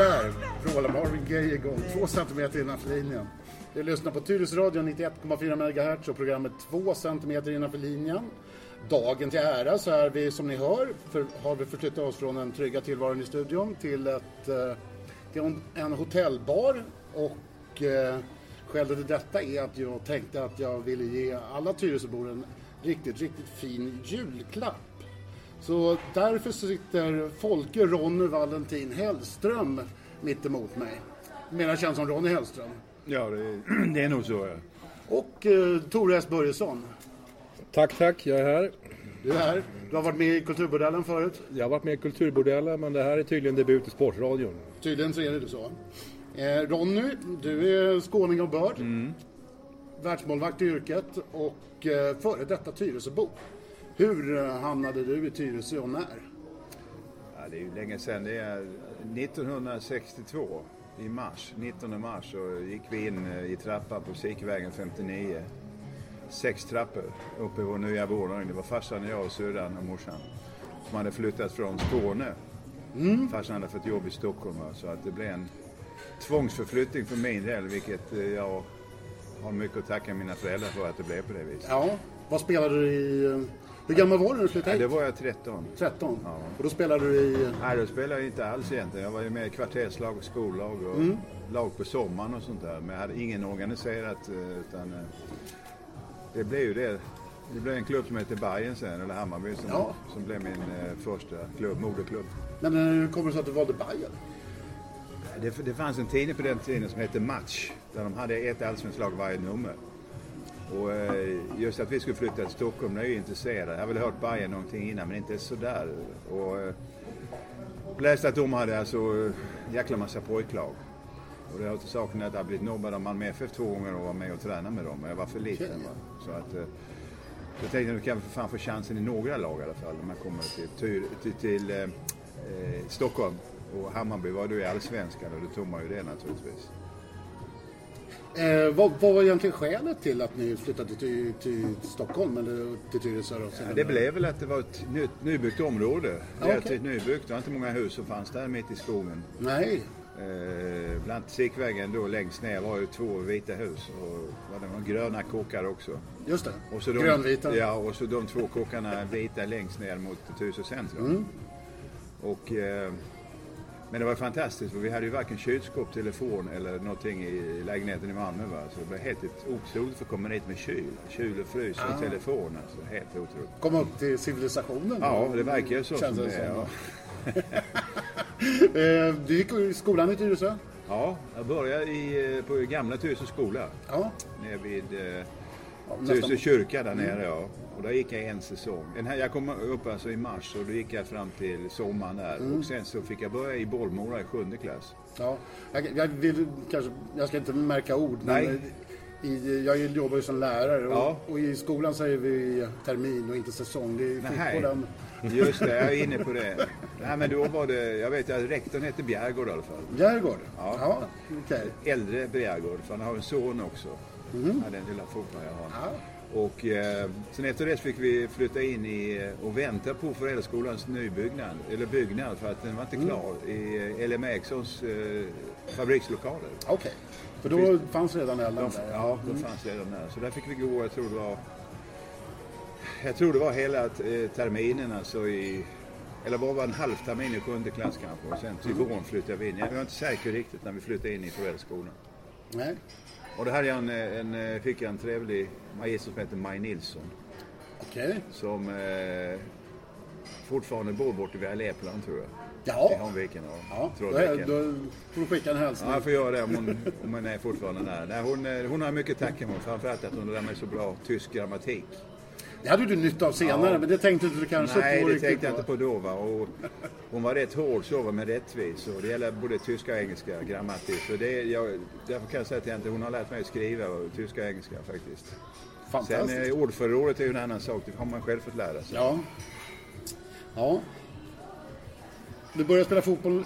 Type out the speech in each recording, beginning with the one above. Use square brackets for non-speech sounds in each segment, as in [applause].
Där vrålar Marvin Gaye igång, två centimeter innanför linjen. Du lyssnar på Tyresöradion 91,4 MHz och programmet 2 centimeter innanför linjen. Dagen till ära så är vi som ni hör, för, har vi förflyttat oss från den trygga tillvaron i studion till, ett, eh, till en, en hotellbar och eh, skälet till detta är att jag tänkte att jag ville ge alla Tyresöbor en riktigt, riktigt fin julklapp. Så därför sitter Folke Ronny Valentin Hellström mitt emot mig. Mer känd som Ronny Hellström. Ja, det, [clears throat] det är nog så. Ja. Och eh, Tore S Börjesson. Tack, tack. Jag är här. Du är här. Du har varit med i Kulturbordellen förut. Jag har varit med i Kulturbordellen, men det här är tydligen debut i Sportradion. Tydligen så är det så. Eh, Ronny, du är skåning av börd. Mm. Världsmålvakt i yrket och eh, före detta Tyresöbo. Hur eh, hamnade du i Tyresö och när? Ja, det är ju länge sedan. Det är 1962 i mars, 19 mars, så gick vi in eh, i trappan på Sikvägen 59. Sex trappor uppe i vår nya våning. Det var farsan och jag och syrran och morsan som hade flyttat från Skåne. Mm. Farsan hade fått jobb i Stockholm så att det blev en tvångsförflyttning för min del vilket eh, jag har mycket att tacka mina föräldrar för att det blev på det viset. Ja, vad spelade du i hur gammal var du när du flyttade hit? Ja, det var jag 13. 13? Ja. Och då spelade du i? Nej, då spelade jag inte alls egentligen. Jag var ju med i kvarterslag och skollag och mm. lag på sommaren och sånt där. Men jag hade ingen organiserat eh, utan eh, det blev ju det. Det blev en klubb som hette Bayern sen, eller Hammarby, som, ja. som blev min eh, första klubb, moderklubb. Men hur kommer det sig att du valde Bayern? Det, det fanns en tidning på den tiden som hette Match, där de hade ett allsvenskt lag varje nummer. Och eh, just att vi skulle flytta till Stockholm, det är ju intresserad. Jag har väl hört Bayern någonting innan, men inte sådär. Och eh, läste att de hade alltså en jäkla massa pojklag. Och det har till saken att jag har blivit nobbad av Malmö FF två gånger och var med och tränade med dem. Men jag var för liten. Va? Så att, eh, jag tänkte att nu kan jag för fan få chansen i några lag i alla fall. Om jag kommer till, till, till, till eh, Stockholm. Och Hammarby var du i Allsvenskan och då tog man ju det naturligtvis. Eh, vad, vad, var egentligen skälet till att ni flyttade till, till Stockholm eller till Tyresö? Ja, det blev väl att det var ett ny, nybyggt område. Relativt okay. nybyggt. Det var inte många hus som fanns där mitt i skogen. Nej. Eh, bland Sikvägen då längst ner var ju två vita hus och det var gröna kåkar också. Just det, och så de, grönvita. Ja, och så de två kåkarna vita längst ner mot Tyresö centrum. Mm. Och eh, men det var fantastiskt för vi hade ju varken kylskåp, telefon eller någonting i lägenheten i Malmö. Va? Så det var helt otroligt för att komma dit med kyl. Kyl och frys och ah. telefon. Alltså. Helt otroligt. Komma upp till civilisationen? Ja, det verkar ju så. Känns som det, som. Ja. [laughs] Eh, du gick i skolan i Tyresö? Ja, jag började i, eh, på gamla Tyresö skola. Ja. Nere vid Tyresö kyrka där nere. Ja. Och där gick jag en säsong. jag kom upp alltså i mars och då gick jag fram till sommaren där. Mm. Och sen så fick jag börja i Bollmora i sjunde klass. Ja, jag, jag, vill kanske, jag ska inte märka ord. Nej. Men i, jag jobbar ju som lärare och, ja. och, i skolan säger vi termin och inte säsong. Det är fotbollen. Just det, jag är inne på det. [laughs] Nej men då var det, jag vet att rektorn hette Bjärgård i alla fall. Bjärgård? Ja. ja okay. Äldre Bjärgård, för han har en son också. Mm. Ja, den lilla fotbollen jag har. Ja. Och eh, sen efter det fick vi flytta in i eh, och vänta på Föräldraskolans nybyggnad, eller byggnad för att den var inte mm. klar i eh, LM Ericssons eh, fabrikslokaler. Okej, okay. för då Finns, fanns redan elden där? Ja, då mm. fanns redan där. Så där fick vi gå, jag tror det var jag tror det var hela eh, terminen alltså i eller var det en halv termin i sjunde klass kanske och sen till mm. våren flyttade vi in. Jag var inte säker riktigt när vi flyttade in i Föräldraskolan. Nej. Och då hade jag en, en, fick jag en trevlig magister som heter Maj Nilsson. Okej. Okay. Som eh, fortfarande bor borta vid Alléplan tror jag. Ja. I Hanviken och ja. Då, då får du skicka en hälsning. Ja, jag får göra det om hon, om hon är fortfarande där. Nej, hon, eh, hon har mycket tacka för. Framförallt att hon lär mig så bra tysk grammatik. Det hade du nytta av senare, ja. men det tänkte du kanske Nej, på Nej, det tänkte jag inte på då. Va? Och hon var rätt hård så, men rättvis. Och det gäller både tyska och engelska grammatik. Så det, jag, därför kan jag säga till henne att hon har lärt mig att skriva och tyska och engelska faktiskt. Sen eh, ordförrådet är ju en annan sak, det har man själv fått lära sig. Ja. Ja. Du började spela fotboll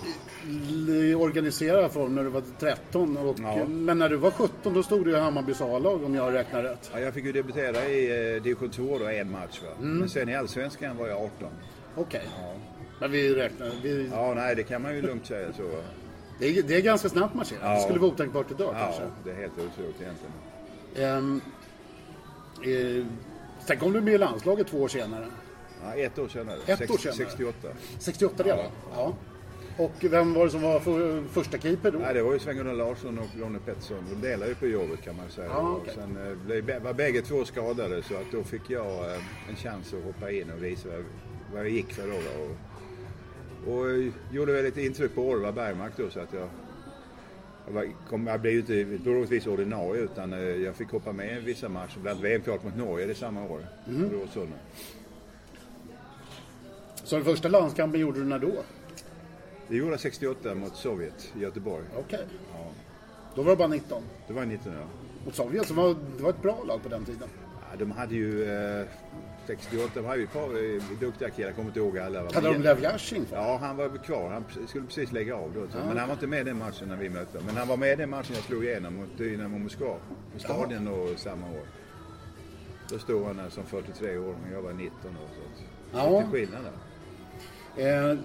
i organiserad form när du var 13. Och, ja. Men när du var 17 då stod du i Hammarbys A-lag om jag räknar rätt. Ja, jag fick ju debutera i eh, division 2 då, en match. Mm. Men sen i Allsvenskan var jag 18. Okej. Okay. Ja. Men vi räknar... Vi... Ja, nej det kan man ju lugnt säga så. Det är, det är ganska snabbt marscherat. Ja. Det skulle vara otänkbart idag Ja, kanske. det är helt otroligt egentligen. Ehm, eh, sen kom du med i landslaget två år senare. Ja, ett år senare. Ett år senare. 68. 68 redan? Ja. Och vem var det som var för, första keeper då? Ja, det var ju Sven-Gunnar Larsson och Ronny Pettersson. De delade ju på jobbet kan man säga. Ja, Och okej. Sen eh, blev, var bägge två skadade så att då fick jag eh, en chans att hoppa in och visa vad, jag gick för då. Och, och eh, gjorde väl lite intryck på Orvar Bergmark då så att jag jag, kom, jag blev ju inte på något vis ordinarie utan jag fick hoppa med i vissa matcher. Bland annat VM-kvart mot Norge det samma år. Mm. på Råsunda. Så den första landskampen gjorde du när då? Det gjorde jag 68 mot Sovjet i Göteborg. Okej. Ja, Då var det bara 19. det var 19 år. Mot Sovjet, som var, det var ett bra lag på den tiden. Ja, de hade ju eh, 68, de hade ju ett par eh, duktiga killar, jag kommer inte ihåg alla. Hade de Lev Yashin kvar? Ja, han var kvar. Han skulle precis lägga av då. Ja. Men han var inte med i den matchen när vi mötte. Men han var med i den matchen jag slog igenom mot Dynamo Moskva. På stadion då samma år. Då stod han där som 43 år, men jag var 19 år. Så att, Ja. lite skillnad där. Eh,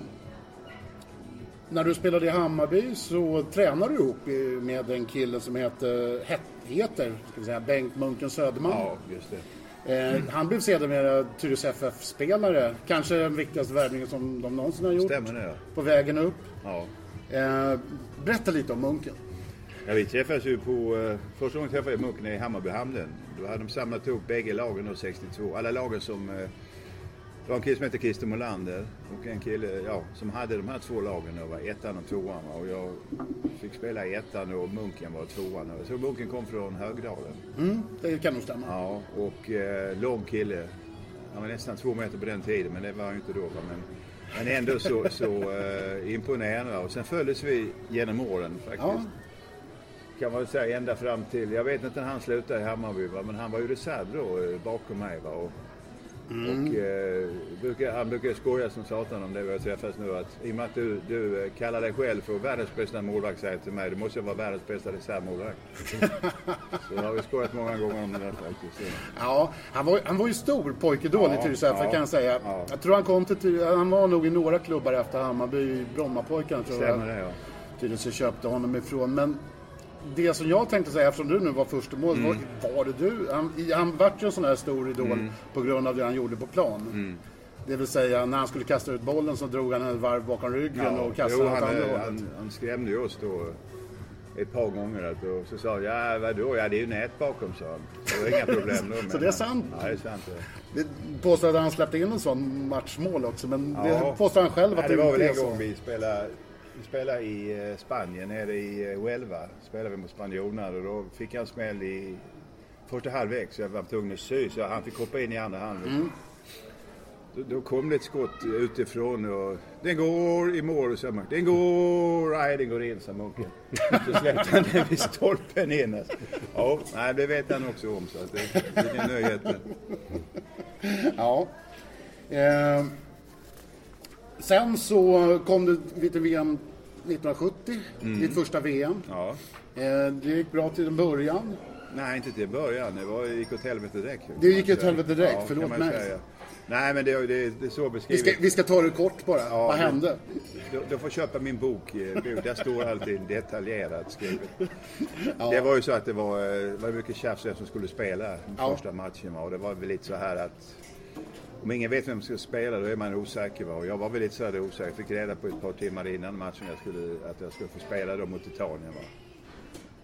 när du spelade i Hammarby så tränade du ihop med en kille som heter, het, heter ska säga, Bengt Munken Söderman. Ja, just det. Eh, han blev sedermera Tyres FF-spelare. Kanske den viktigaste värvningen som de någonsin har gjort. Stämmer det? På vägen upp. Ja. Eh, berätta lite om Munken. Ja, vi träffades ju på... Eh, första gången träffade jag Munken i Hammarbyhamnen. Då hade de samlat ihop bägge lagen då, 62. Alla lagen som... Det var en kille som hette Christer Molander och en kille ja, som hade de här två lagen. Då, var ettan och tvåan. Och jag fick spela i ettan och Munken var tvåan. Jag tror Munken kom från Högdalen. Mm, det kan nog stämma. Ja, och eh, lång kille. Han var nästan två meter på den tiden, men det var han ju inte då. Men, men ändå så, så eh, imponerande. Och sen följdes vi genom åren faktiskt. Ja. Kan man säga ända fram till, jag vet inte när han slutade i Hammarby, va? men han var ju reserv då eh, bakom mig. Va? Och, och eh, brukar, han brukar skoja som satan om det vi har träffats nu att i och med att du, du eh, kallar dig själv för världens bästa målvakt säger till mig, du måste vara världens bästa reservmålvakt. [laughs] så har vi skojat många gånger om det där faktiskt. Ja, han var, han var ju stor pojkidol Ja, i Tyresö ja, kan jag säga. ja. Jag tror han kom till han var nog i några klubbar efter Hammarby, Brommapojkarna tror Stämmer jag. det ja. Tyresö köpte honom ifrån. Men det som jag tänkte säga, eftersom du nu var första mål, Mm. var, var det du? Han, han vart ju en sån här stor idol Mm. på grund av det han gjorde på plan. Det vill säga, när han skulle kasta ut bollen så drog han ett varv bakom ryggen och kastade jo, åt han, andra hållet. han, han skrämde ju oss då ett par gånger. Och så sa han, ja vadå, ja det är ju nät bakom sa han. Det var inga problem då. [laughs] Så det är sant? Ja, det är sant. det. Det påstår att han släppte in en sån matchmål också, men Ja. det påstår han själv att Ja, det var inte väl en så. gång vi spelade, vi spelade i eh, Spanien, nere i eh, Huelva. Spelade vi mot spanjorerna och då fick han smäll i första halvlek så jag var tvungen att sy så han fick hoppa in i andra halvlek. Mm. Då, då kom det ett skott utifrån och den går i mål, sa man. Den går, nej den går in, sa munken. Så släppte han den vid stolpen in. Alltså. Ja, nej, det vet han också om så att det, det är nyheter. Ja. Eh, sen så kom det lite VM 1970, Mm. ditt första VM. Ja. Eh, det gick bra till en början. Nej, inte till början. Det var, gick åt helvete direkt. Det gick åt helvete direkt, ja, förlåt mig. säga. Nej, men det, det, det är så Vi beskrivet. ska, vi ska ta det kort bara. Ja, Vad hände? Du, du får köpa min bok. eh. Där står alltid detaljerat skrivet. Det var ju så att det var, eh, var mycket tjafs som skulle spela den Ja. första matchen. Och det var väl lite så här att om ingen vet vem som ska spela då är man osäker. Va? Och jag var väl lite sådär osäker. Jag fick reda på ett par timmar innan matchen jag skulle, att jag skulle få spela då mot Italien. Va?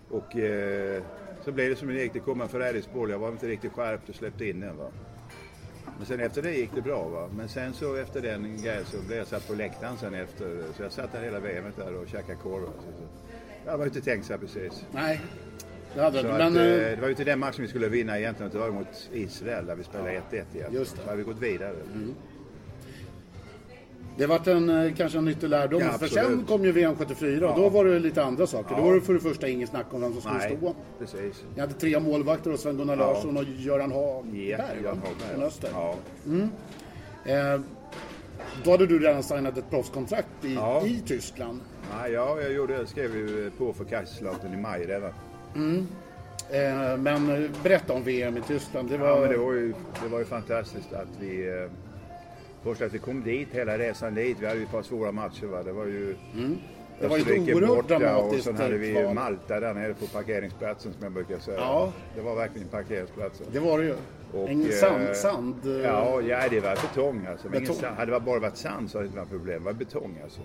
Och eh, så blev det som det gick. Det kom en förrädisk boll. Jag var inte riktigt skärpt och släppte in den. Va? Men sen efter det gick det bra. Va? Men sen så efter den grejen så blev jag satt på läktaren sen efter. Så jag satt där hela VMet där och käkade korv. va. Så, så. Jag var inte tänkt så här precis. Nej, det hade Så det att, Men eh, eh, det var ju inte den matchen vi skulle vinna egentligen. Det var mot Israel där vi spelade 1-1 egentligen. Just det. Så hade vi gått vidare. det vart en, eh, kanske en nyttig lärdom. Ja, för sen kom ju VM 74 och då var det lite andra saker. Då Ja. var det för det första ingen snack om vem som skulle Nej, stå. precis. Ni hade tre målvakter och Sven-Gunnar Ja. Larsson och Göran Hagberg Ja, Hagberg. från Öster. Ja. Eh, då hade du redan signat ett proffskontrakt i, Ja. i Tyskland. Nej, ja, jag gjorde, skrev ju på för Kaiserslautern i maj redan. Eh, men berätta om VM i Tyskland. Det var... Ja, men det var ju, det var ju fantastiskt att vi... Eh, först att vi kom dit, hela resan dit. Vi hade ju ett par svåra matcher. Va? Det var ju Det var ju ett oerhört borta och dramatiskt sen hade vi val. Malta där nere på parkeringsplatsen som jag brukar säga. Ja. Det var verkligen parkeringsplatsen. Det var det ju. Och, en eh, sand, sand. eh, Ja, ja, det var betong alltså. Men Betong. sand. Hade det bara varit sand så hade det inte varit problem. Det var betong alltså.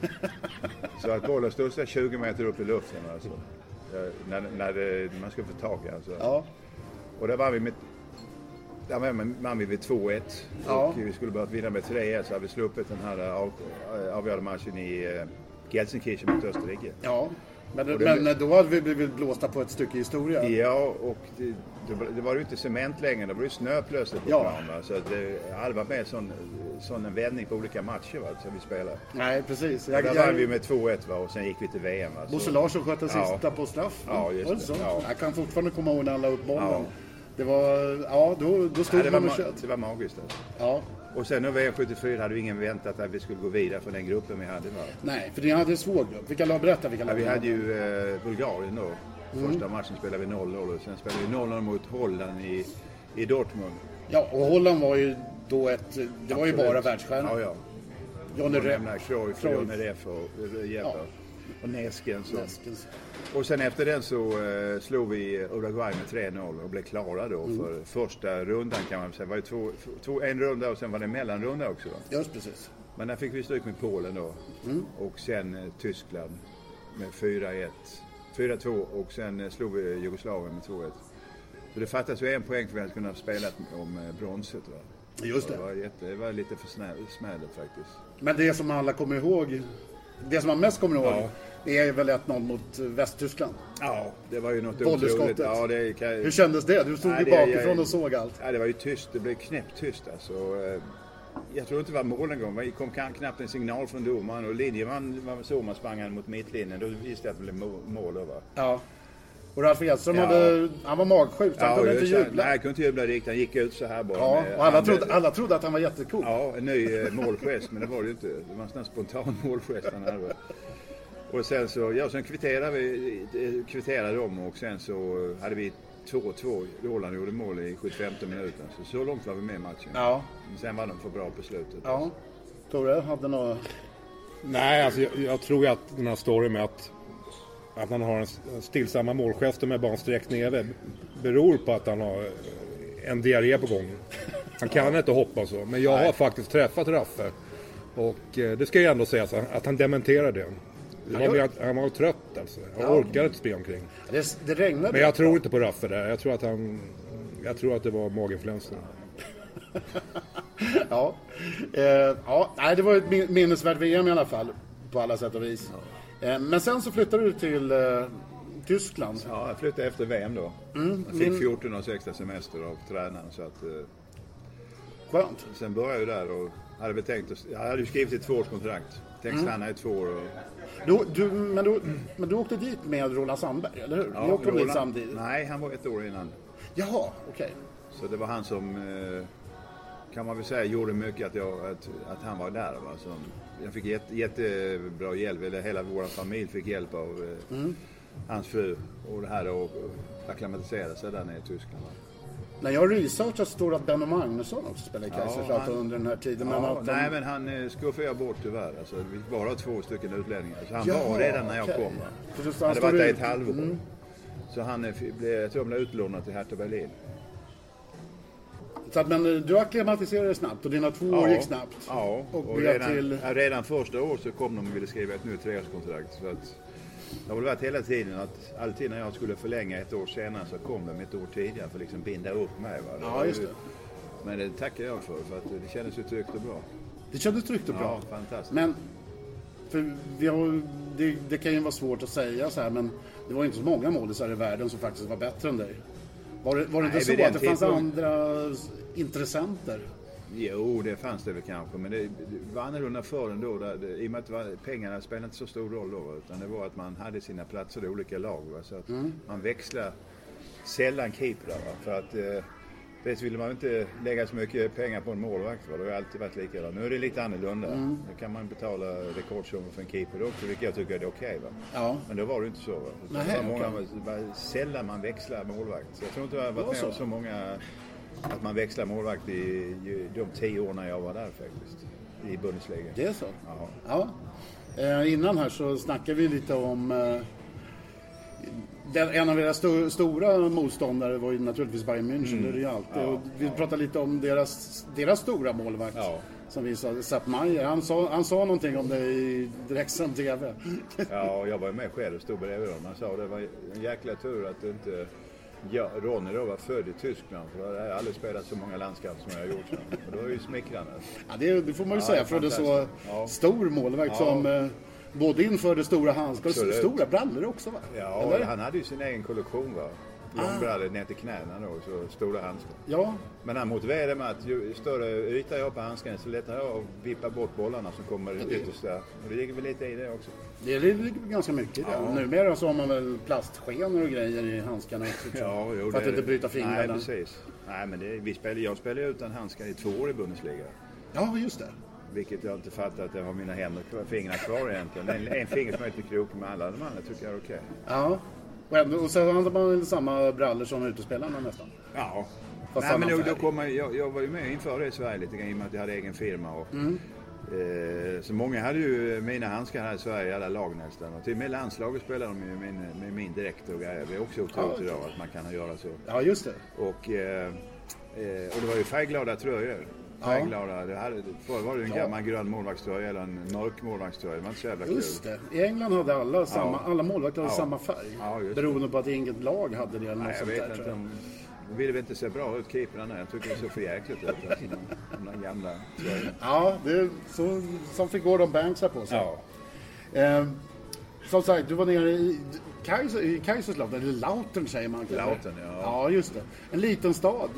[laughs] så att bollen studsade 20 meter upp i luften alltså. Eh, När, när, det, man skulle få tag i alltså. Ja, Och där var vi med där vann vi med 2-1 Ja. och vi skulle börjat vinna med 3-1 så hade vi sluppit den här av, avgörande matchen i eh, Gelsenkirchen mot Österrike. ja. Men, det- men då hade vi blivit blåsta på ett stycke historia. Ja, och det, det, var ju inte cement längre, det var ju snö plötsligt på Ja. plan. Va? Så det hade varit med sån, sån en vändning på olika matcher va? som vi spelade. Nej, precis. Jag, där jag, vann vi med 2-1 va? och sen gick vi till VM. Va? Så- Bosse Larsson sköt den Ja. sista på straff. Ja, just det. så? Ja. Jag kan fortfarande komma ihåg när han la upp bollen. Ja. Det var, ja då, då stod Ja, det, man och tjöt. det var magiskt alltså. Ja. Och sen nu VM 74 hade vi ingen väntat att vi skulle gå vidare från den gruppen vi hade. Va? Nej, för ni hade en svår grupp. Vilka lag? Berätta vilka Ja, lag vi ni hade ju eh, Bulgarien då. Mm. Första matchen spelade vi 0-0 och sen spelade vi 0-0 mot Holland i, i Dortmund. Ja, och Holland var ju då ett... Det var ju Absolut. bara världsstjärnor. Ja, ja. Johnny nämna Cruyff. Johnny Reff och Jeppe. Ja. Och och- Neskens. Och sen efter den så eh, slog vi Uruguay med 3-0 och blev klara då Mm. för första rundan kan man säga. Det var ju två, två, en runda och sen var det en mellanrunda också. Just precis. Men där fick vi stryk med Polen då. Mm. Och sen eh, Tyskland med 4-1. 4-2 och sen eh, slog vi Jugoslavien med 2-1. Så det fattas ju en poäng för att vi hade kunnat spela om eh, bronset. Va? Just Det det. var, jätte, det var lite för snä- smäligt faktiskt. Men det som alla kommer ihåg, det som man mest kommer ihåg, Ja. det är väl 1-0 mot Västtyskland. Ja, det var ju något otroligt. Ja, det kan, Hur kändes det? Du stod ju bakifrån jag- och såg allt. Ja, det var ju tyst. Det blev knäpptyst alltså. Eh, Jag tror inte det var mål en gång. Det kom knappt en signal från domaren och linjeman var så man sprang han mot mittlinjen. Då visste jag att det blev må- mål. Va? Ja. Och Ralf Edström Ja. hade, han var magsjuk han kunde inte jubla. Nej, jag kunde inte jubla riktigt. Han gick ut så här bara. Ja, med och alla trodde, alla trodde att han var jättecool. Ja, en ny eh, målgest, men det var det ju inte. Det var en sån här spontan [laughs] målgest han hade. Och sen så, ja, sen kvitterade vi, eh, kvitterade de och sen så hade vi 2-2. Roland gjorde mål i 75 minuten. Så, så långt var vi med i matchen. Ja. Men sen var de för bra på slutet. ja. Tore, hade något... Nej, alltså jag, jag tror ju att den här storyn med att, att han har en stillsamma målgester med bara en streck nere beror på att han har en diarré på gång. Han kan inte hoppa så, men jag har faktiskt träffat Raffe. Och eh, det ska ju ändå sägas att att han dementerar det. det var han var trött alltså. Han orkade inte springa omkring. Det, det regnade. Men jag tror inte på Raffe där. Jag tror att han... Jag tror att det var maginfluensa. [laughs] Ja. Eh, ja. Det var ett min- minnesvärt VM i alla fall. På alla sätt och vis. Eh, men sen så flyttade du till eh, Tyskland. Ja, jag flyttade efter VM då. Mm, jag fick 14 års extra semester av tränaren. Så att, eh, Skönt. sen började jag där och hade väl tänkt att, Jag hade ju skrivit ett tvåårskontrakt. Tänkte Mm. stanna i två år. Och, Du, du, men, du, men du åkte dit med Roland Sandberg, eller hur? Ni åkte dit Roland- samtidigt? Nej, han var ett år innan. Jaha, okej. Så det var han som, eh, kan man väl säga, gjorde mycket att, jag, att, att han var där. Va? Så jag fick jätte, jättebra hjälp, eller hela vår familj fick hjälp av eh, Mm. hans fru och det här och acklimatisera sig där nere i Tyskland. När jag researchar så står det att Benno Magnusson också spelade i Kaiserslautern han- under den här tiden. men Ja, att de- nej men han eh, skuffade jag bort tyvärr. Alltså, vi bara två stycken utlänningar. Så han Jaha, var redan när jag okej. kom. Va? Han hade varit där ut- ett halvår. Mm. Så han eh, blev, jag tror han blev utlånad till Hertha Berlin. Så att, men eh, du acklimatiserade snabbt och dina två år gick snabbt. Ja, Och och, redan, till- ja, redan första året så kom de och ville skriva ett nytt treårskontrakt. Så att, det har väl varit hela tiden att alltid när jag skulle förlänga ett år senare så kom de ett år tidigare för att liksom binda upp mig. Va? Ja, just ju- det. Men det tackar jag för, för att det kändes ju tryggt och bra. Det kändes tryggt och bra. Ja, fantastiskt. Men, för vi har, det, det kan ju vara svårt att säga så här, men det var inte så många målisar i världen som faktiskt var bättre än dig. Var det, var det Nej, inte så att det fanns tidpunkten- andra intressenter? Jo, det fanns det väl kanske, men det, det var annorlunda förr ändå. Där, det, I och med att var, pengarna spelade inte så stor roll då, utan det var att man hade sina platser i olika lag. Va? Så att man växlar sällan keeper. Va? För att eh, dels ville man inte lägga så mycket pengar på en målvakt. Va? Det har alltid varit likadant. Nu är det lite annorlunda. Nu kan man betala rekordsummor för en keeper också, vilket jag tycker är okej. va? Ja. Men då var det inte så. Va? Utan Nähä, det var, många, okej. det var sällan man växlar målvakt. Så jag tror inte jag har varit med om så? många att man växlar målvakt i, i de tio åren jag var där faktiskt. I Bundesliga. Det är så? Ja. Ja. Eh, innan här så snackade vi lite om eh, den, en av era sto, stora motståndare var ju naturligtvis Bayern München, det är det ju alltid. Ja, och vi pratade lite om deras, deras stora målvakt. Ja. Som vi sa, Sepp Maier. Han sa, han sa någonting om det i direktsänd TV. Ja, och jag var ju med själv och stod bredvid dem. Han sa det var en jäkla tur att inte ja, Ronny då var född i Tyskland. För då jag aldrig spelat så många landskamper som jag har gjort. Och det var ju smickrande. Ja, det, det får man ju Ja, säga det är för det är så. Ja. stor målvakt Ja. som eh, både införde stora handskar och stora brallor också va? Ja, Eller? han hade ju sin egen kollektion va. Långbrallor ner till knäna då, så stora handskar. Ja, Men han motiverade med att ju större yta jag har på handsken så lättare jag att vippa bort bollarna som kommer yttersta. Och det ligger väl lite i det också. det ligger ganska mycket i det. Ja. Numera så har man väl plastskenor och grejer i handskarna också. jag. jo, för att det- inte bryta fingrarna. Nej, precis. Nej, men det, vi spelar, jag spelar ju utan handskar i två år i Bundesliga. Ja, just det. Vilket jag inte fattar att jag har mina händer, fingrar kvar egentligen. En, en finger som är lite krokig med alla de andra tycker jag är okej. Ja. Och, ändå, och så hade man väl samma brallor som utespelarna nästan. Ja. Fast Nej, men då, då kom jag, jag, jag var ju med inför det i Sverige lite grann i och med att jag hade egen firma. Och, Mm. eh, så många hade ju mina handskar här i Sverige, i alla lag nästan. Och till och med landslaget spelade de ju med min, med min direkt och grejer. Det är också otroligt Ja. idag att man kan göra så. Ja, just det. Och, eh, eh, och det var ju färgglada tröjor. Ja. Färgglada. Det hade, förr var det en Ja. gammal grön målvaktströja eller en mörk målvaktströja. Det var inte så jävla Just kul. det. I England hade alla, samma, alla målvakter hade Ja. samma färg. Ja, just det. beroende på att inget lag hade det eller något Nej, sånt där. inte. De, de ville väl inte se bra ut, keeprarna. Jag tycker det såg för jäkligt ut. Alltså, de, gamla tröjorna. Ja, det är så, som fick Gordon Banks här på sig. Ja. Eh, som sagt, du var nere i, Kaiser, i Kaiserslautern, eller Lautern säger man kanske? Lautern, ja. Ja, just det. En liten stad.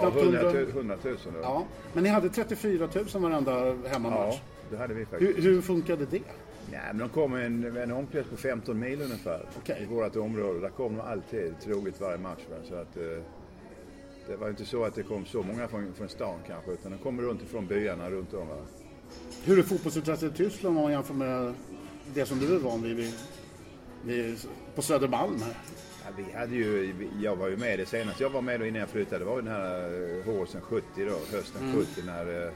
Knappt 100 hundra- 000. 100 000 då. Ja, men ni hade 34 000 varenda hemmamatch. Ja, det hade vi faktiskt. Hur, hur funkade det? Nej, men de kom en, en omkrets på 15 mil ungefär Okej. i vårt område. Där kom de alltid troget varje match. Va? Så att, eh, det var inte så att det kom så många från, från stan kanske, utan de kom runt ifrån byarna runt om. Va? Hur är fotbollsintresset i Tyskland om man jämför med det som du är van vid, vid, vid på Södermalm här? Ja, vi hade ju, jag var ju med det senast. Jag var med då innan jag flyttade. Det var ju den här eh, håsen 70 då, hösten Mm. 70 när, eh,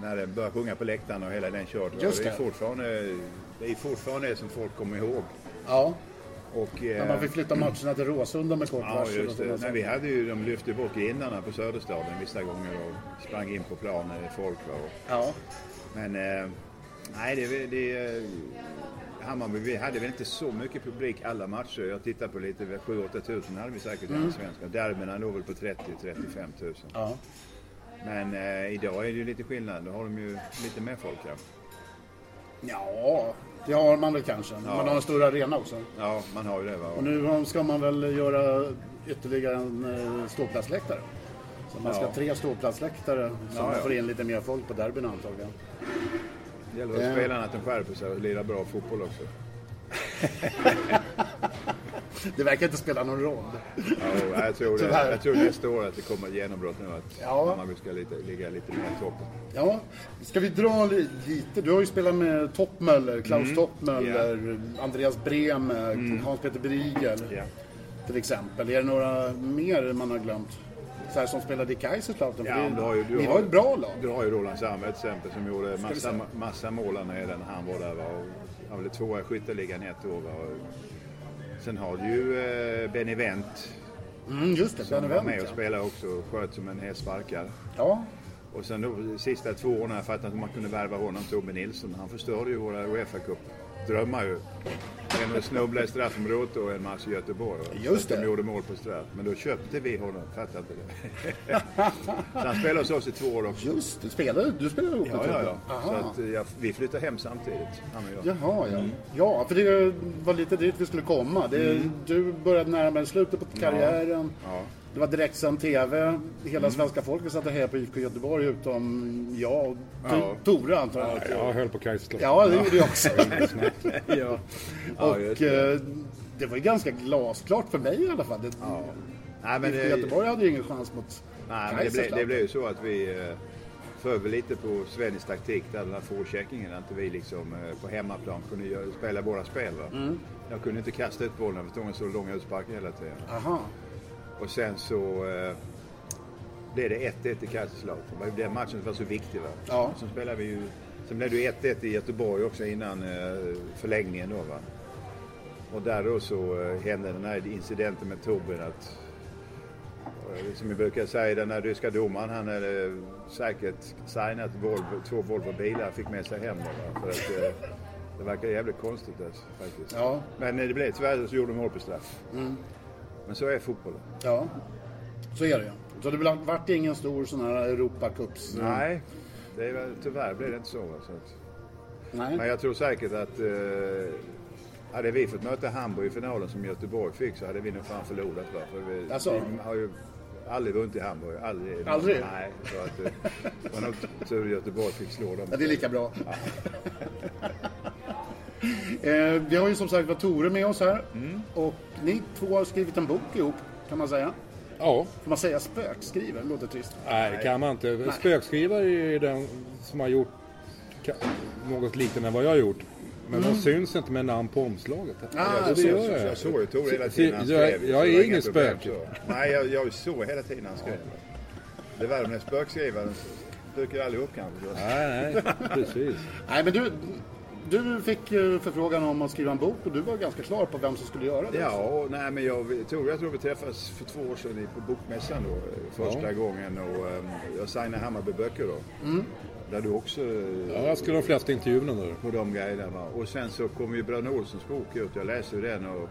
när det började sjunga på läktaren och hela den va? Just det. är det. fortfarande, det är fortfarande det som folk kommer ihåg. Ja, Och, när eh, man fick flytta matcherna till Råsunda med kort Ja, just det. Nej, vi hade ju, de lyfte bort grindarna på Söderstaden vissa gånger och sprang in på planen folk. Och- Ja, Men eh, nej, det, det eh, Hammarby, vi hade väl inte så mycket publik alla matcher. Jag tittar på lite, 7-8 tusen hade vi säkert i Mm. Allsvenskan. Derbyna låg väl på 30-35 tusen. ja. Men eh, idag är det ju lite skillnad. Då har de ju lite mer folk här. ja, det har man väl kanske. Man har en stor arena också. Ja, man har ju det va. Och nu ska man väl göra ytterligare en eh, ståplatsläktare. Så man ska ha Ja. tre ståplatsläktare så Ja, man ja. får in lite mer folk på derbyn antagligen. Det gäller för Eh. spelarna att de skärper sig och lirar bra fotboll också. [laughs] Det verkar inte spela någon roll. Ja, jag, tror det, jag tror nästa år att det kommer ett genombrott nu att Ja. Hammarby ska lite, ligga lite mer i toppen. Ja, ska vi dra li- lite? Du har ju spelat med Toppmöller, Klaus Mm. Toppmöller, Andreas Brehme, Hans-Peter Briegel Ja. till exempel. Är det några mer man har glömt? Så här som spelade i Kaiserslautern? Ja, du har ju- du ni har- var ett bra lag. Du har ju Roland Sandberg till exempel som gjorde massa, massa mål där nere när han var där. Va? Och han var tvåa i skytteligan ett år. Va? Och sen har du ju eh, Benny Wendt Mm, just det, som var med och spelade också och sköt som en häst sparkar. Ja, Och sen då de sista två åren har jag fattat att man kunde värva honom, Tobbe Nilsson. Han förstörde ju våra Uefa Cup drömmar ju. En att snubbla i straffområdet och en match i Göteborg. Just det. De gjorde mål på straff. Men då köpte vi honom, fattar inte det. så han spelade hos oss i två år också. just det. Spelade, du spelade ihop Ja, ja, ja. Så att, ja, vi flyttade hem samtidigt, han och jag. Jaha, ja. Ja, för det var lite dit vi skulle komma. Det, Du började närma dig slutet på karriären. Mm. Ja. Det var direktsänd TV. Hela svenska folket satt och hejade på IFK Göteborg utom jag och Ja. ja. Tore antar jag. Jag höll på Kaiserslautern. Ja, det gjorde jag också. ja. [laughs] Ja, och just det. eh, det var ju ganska glasklart för mig i alla fall. Det, Ja. Nej, men IFK det, Göteborg hade ju ingen chans mot nej, men det, blev, det blev ju så att vi eh, föll väl lite på Svennis taktik där den här forecheckingen. Att vi liksom eh, på hemmaplan kunde göra, spela våra spel. Va? Mm. Jag kunde inte kasta ut bollen för en så långa utsparkar hela tiden. Aha. Och sen så eh, blev det 1-1 i Kaiserslautern. Den matchen var så viktig. Va? Ja. Sen spelade vi ju Sen blev det ju 1-1 i Göteborg också innan eh, förlängningen då va. Och där då så eh, hände den här incidenten med Torbjörn att eh, som vi brukar säga, den här ryska domaren han hade säkert signat Volvo, två Volvo-bilar fick med sig hem då, va? För att, eh, det verkar jävligt konstigt alltså, faktiskt. Ja, Men det blev tyvärr så gjorde de mål på straff. Men så är fotbollen. ja. Så är det ju. Så det blir- vart ingen stor sån här Europacups... Nej, det är väl, tyvärr blev det inte så. så att, Nej. men jag tror säkert att eh, hade vi fått möta Hamburg i finalen som Göteborg fick så hade vi nog fan förlorat. Va? För vi, Jaså? vi har ju aldrig vunnit i Hamburg. Aldrig. Aldrig? Nej, så att eh, det var nog tur Göteborg fick slå dem. Ja, det är lika bra. [laughs] eh, vi har ju som sagt var Tore med oss här. Mm. Och ni två har skrivit en bok ihop, kan man säga. Ja, Får man säga spökskriven? Låter trist. nej det kan man inte. Spökskrivare är den som har gjort något liknande vad jag har gjort. Men de syns inte med namn på omslaget. Mm. Ah, det så- gör jag. jag såg ju Tore hela tiden han jag- skrev. jag så är det ingen inga problem spök. så. Nej, jag, jag såg hela tiden han skrev. Det var den spökskrivaren dyker aldrig upp kanske. Nej, nej, [laughs] precis. Nej, men du, du fick eh, förfrågan om att skriva en bok och du var ganska klar på vem som skulle göra det. Ja, och, nej, men jag, tror, jag tror vi träffades för två år sedan i- på Bokmässan då, eh, första Ja. gången och um, jag signade Hammarby böcker då. Där du också Ja, jag skulle de flesta intervjuerna där. på de grejerna. Va? Och sen så kom ju Bröderna Olssons bok ut, jag läste ju den och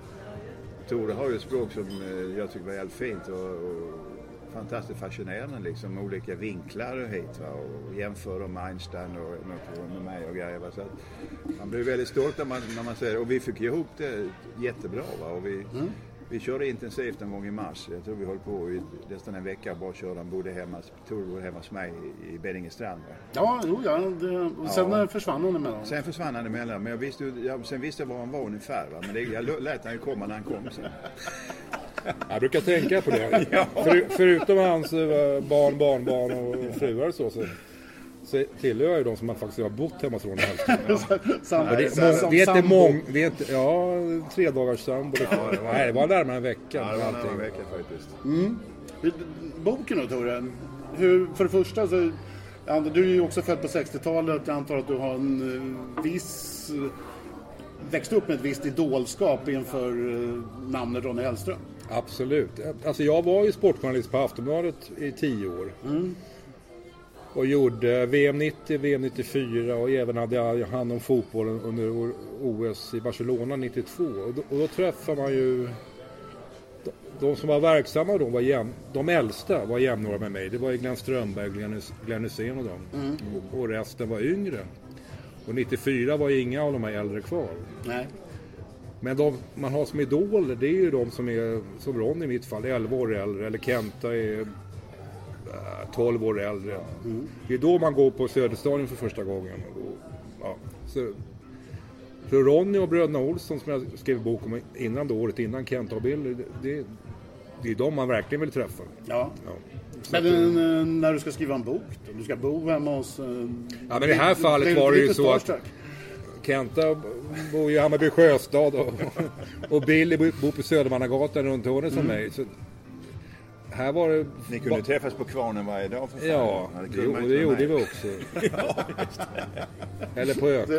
Tore har ju ett språk som eh, jag tycker var jävligt fint och, och fantastiskt fascinerande liksom. Olika vinklar och hit va? och jämför dem med Einstein och något med mig och grejer. Va? Så man blir väldigt stolt när man, när man ser det. Och vi fick ihop det jättebra. Va? Och vi, vi körde intensivt en gång i mars. Jag tror vi höll på i nästan en vecka bara körde. Han bodde hemma, bodde hemma hos mig i, Beddingestrand. Ja, jo, ja. Det, och sen Ja. försvann hon emellan. Sen försvann han emellan, men jag visste, jag, sen visste jag var han var ungefär. Va? Men det, jag lät han ju komma när han kom sen. [laughs] Jag brukar tänka på det. [laughs] För, förutom hans eh, barn, barnbarn och fruar och så, så, så tillhör jag ju de som har faktiskt har bott hemma Ronny Hellström. Sam, Och det, är [laughs] som- mång, som det är inte sambo. mång, det är inte, ja, tre dagars sambo. Det, nej, det var närmare en vecka. Ja, det var en allting. annan vecka faktiskt. Boken då Tore, hur, för det första så, ja, du är ju också född på 60-talet. Jag antar att du har en eh, viss, eh, växt upp med ett visst idolskap inför namnet Ronny Hellström. Absolut. Alltså jag var ju sportjournalist på Aftonbladet i tio år. Och gjorde VM 90, VM 94 och även hade jag hand om fotbollen under OS i Barcelona 92. Och då, och då träffade man ju de, som var verksamma då, var jäm, de äldsta var jämnåriga med mig. Det var ju Glenn Strömberg, Glenn, Hysén och dem. Och, och resten var yngre. Och 94 var ju inga av de här äldre kvar. Nej. Men de man har som idoler det är ju de som är, som Ronny i mitt fall, 11 år äldre. Eller Kenta är äh, 12 år äldre. Det är då man går på Söderstadion för första gången. Ja, så, så Ronny och bröderna Olsson som jag skrev bok om innan då, året innan Kenta och Billy. Det, det, är de man verkligen vill träffa. Ja. Ja. Men att, eh, när du ska skriva en bok då? Du ska bo hemma hos... eh, Ja, men i det här fallet var det ju så att-. Kenta bor ju i Hammarby sjöstad och, och Billy bor på Södermannagatan runt hörnet som mig. Så här var det... Ni kunde ju träffas på Kvarnen varje dag för fan. Ja, [laughs] det det, det, gjorde vi också. Eller på jag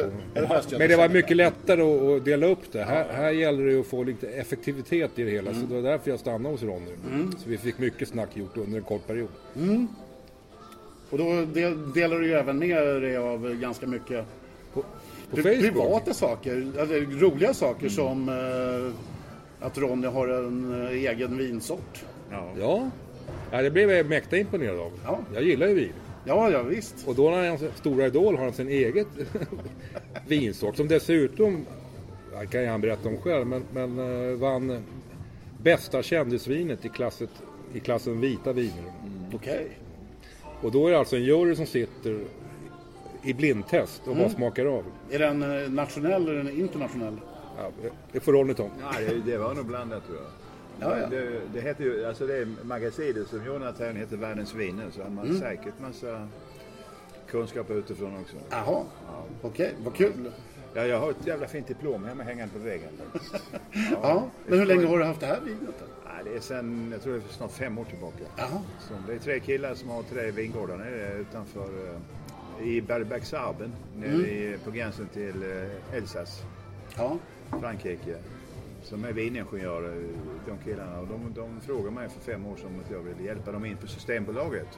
Men det var mycket lättare att- att dela upp det. Här, här gäller det att få lite effektivitet i det hela. Så det var därför jag stannade hos Ronny. Så vi fick mycket snack gjort under en kort period. Och då del, delar du ju även med dig av ganska mycket På pri- Facebook. privata saker, eller roliga saker som eh, att Ronny har en eh, egen vinsort. Ja. Ja. ja, det blev jag mäkta imponerad av. Ja. Jag gillar ju vin. Ja, ja visst. Och då när hans stora idol har han sin eget [laughs] vinsort som dessutom, det kan ju han berätta om själv, men, men eh, vann bästa kändisvinet i, klasset, i klassen vita viner. Okej. Och då är det alltså en jury som sitter i blindtest och bara smakar av. Är den eh, nationell eller den internationell? Ja, det får Ronny ta. Ja, det, var nog blandat tror jag. Ja, ja. Det, det heter ju, alltså det magasinet som Jonathan heter Världens viner så har man Mm. säkert massa kunskap utifrån också. Jaha, okej, vad kul. Ja, jag har ett jävla fint diplom hemma hängande på väggen. [laughs] faktiskt. Ja, men hur länge har du haft det här vinet? då? Ja, det är sen, jag tror det är snart fem år tillbaka. Jaha. Så det är tre killar som har tre vingårdar nere utanför, eh, i Bergbergsarben, nere Mm. i, på gränsen till eh, Elsass, Ja. Frankrike. Som är viningenjörer, de killarna. Och de, de frågade mig för fem år sedan om att jag ville hjälpa dem in på Systembolaget.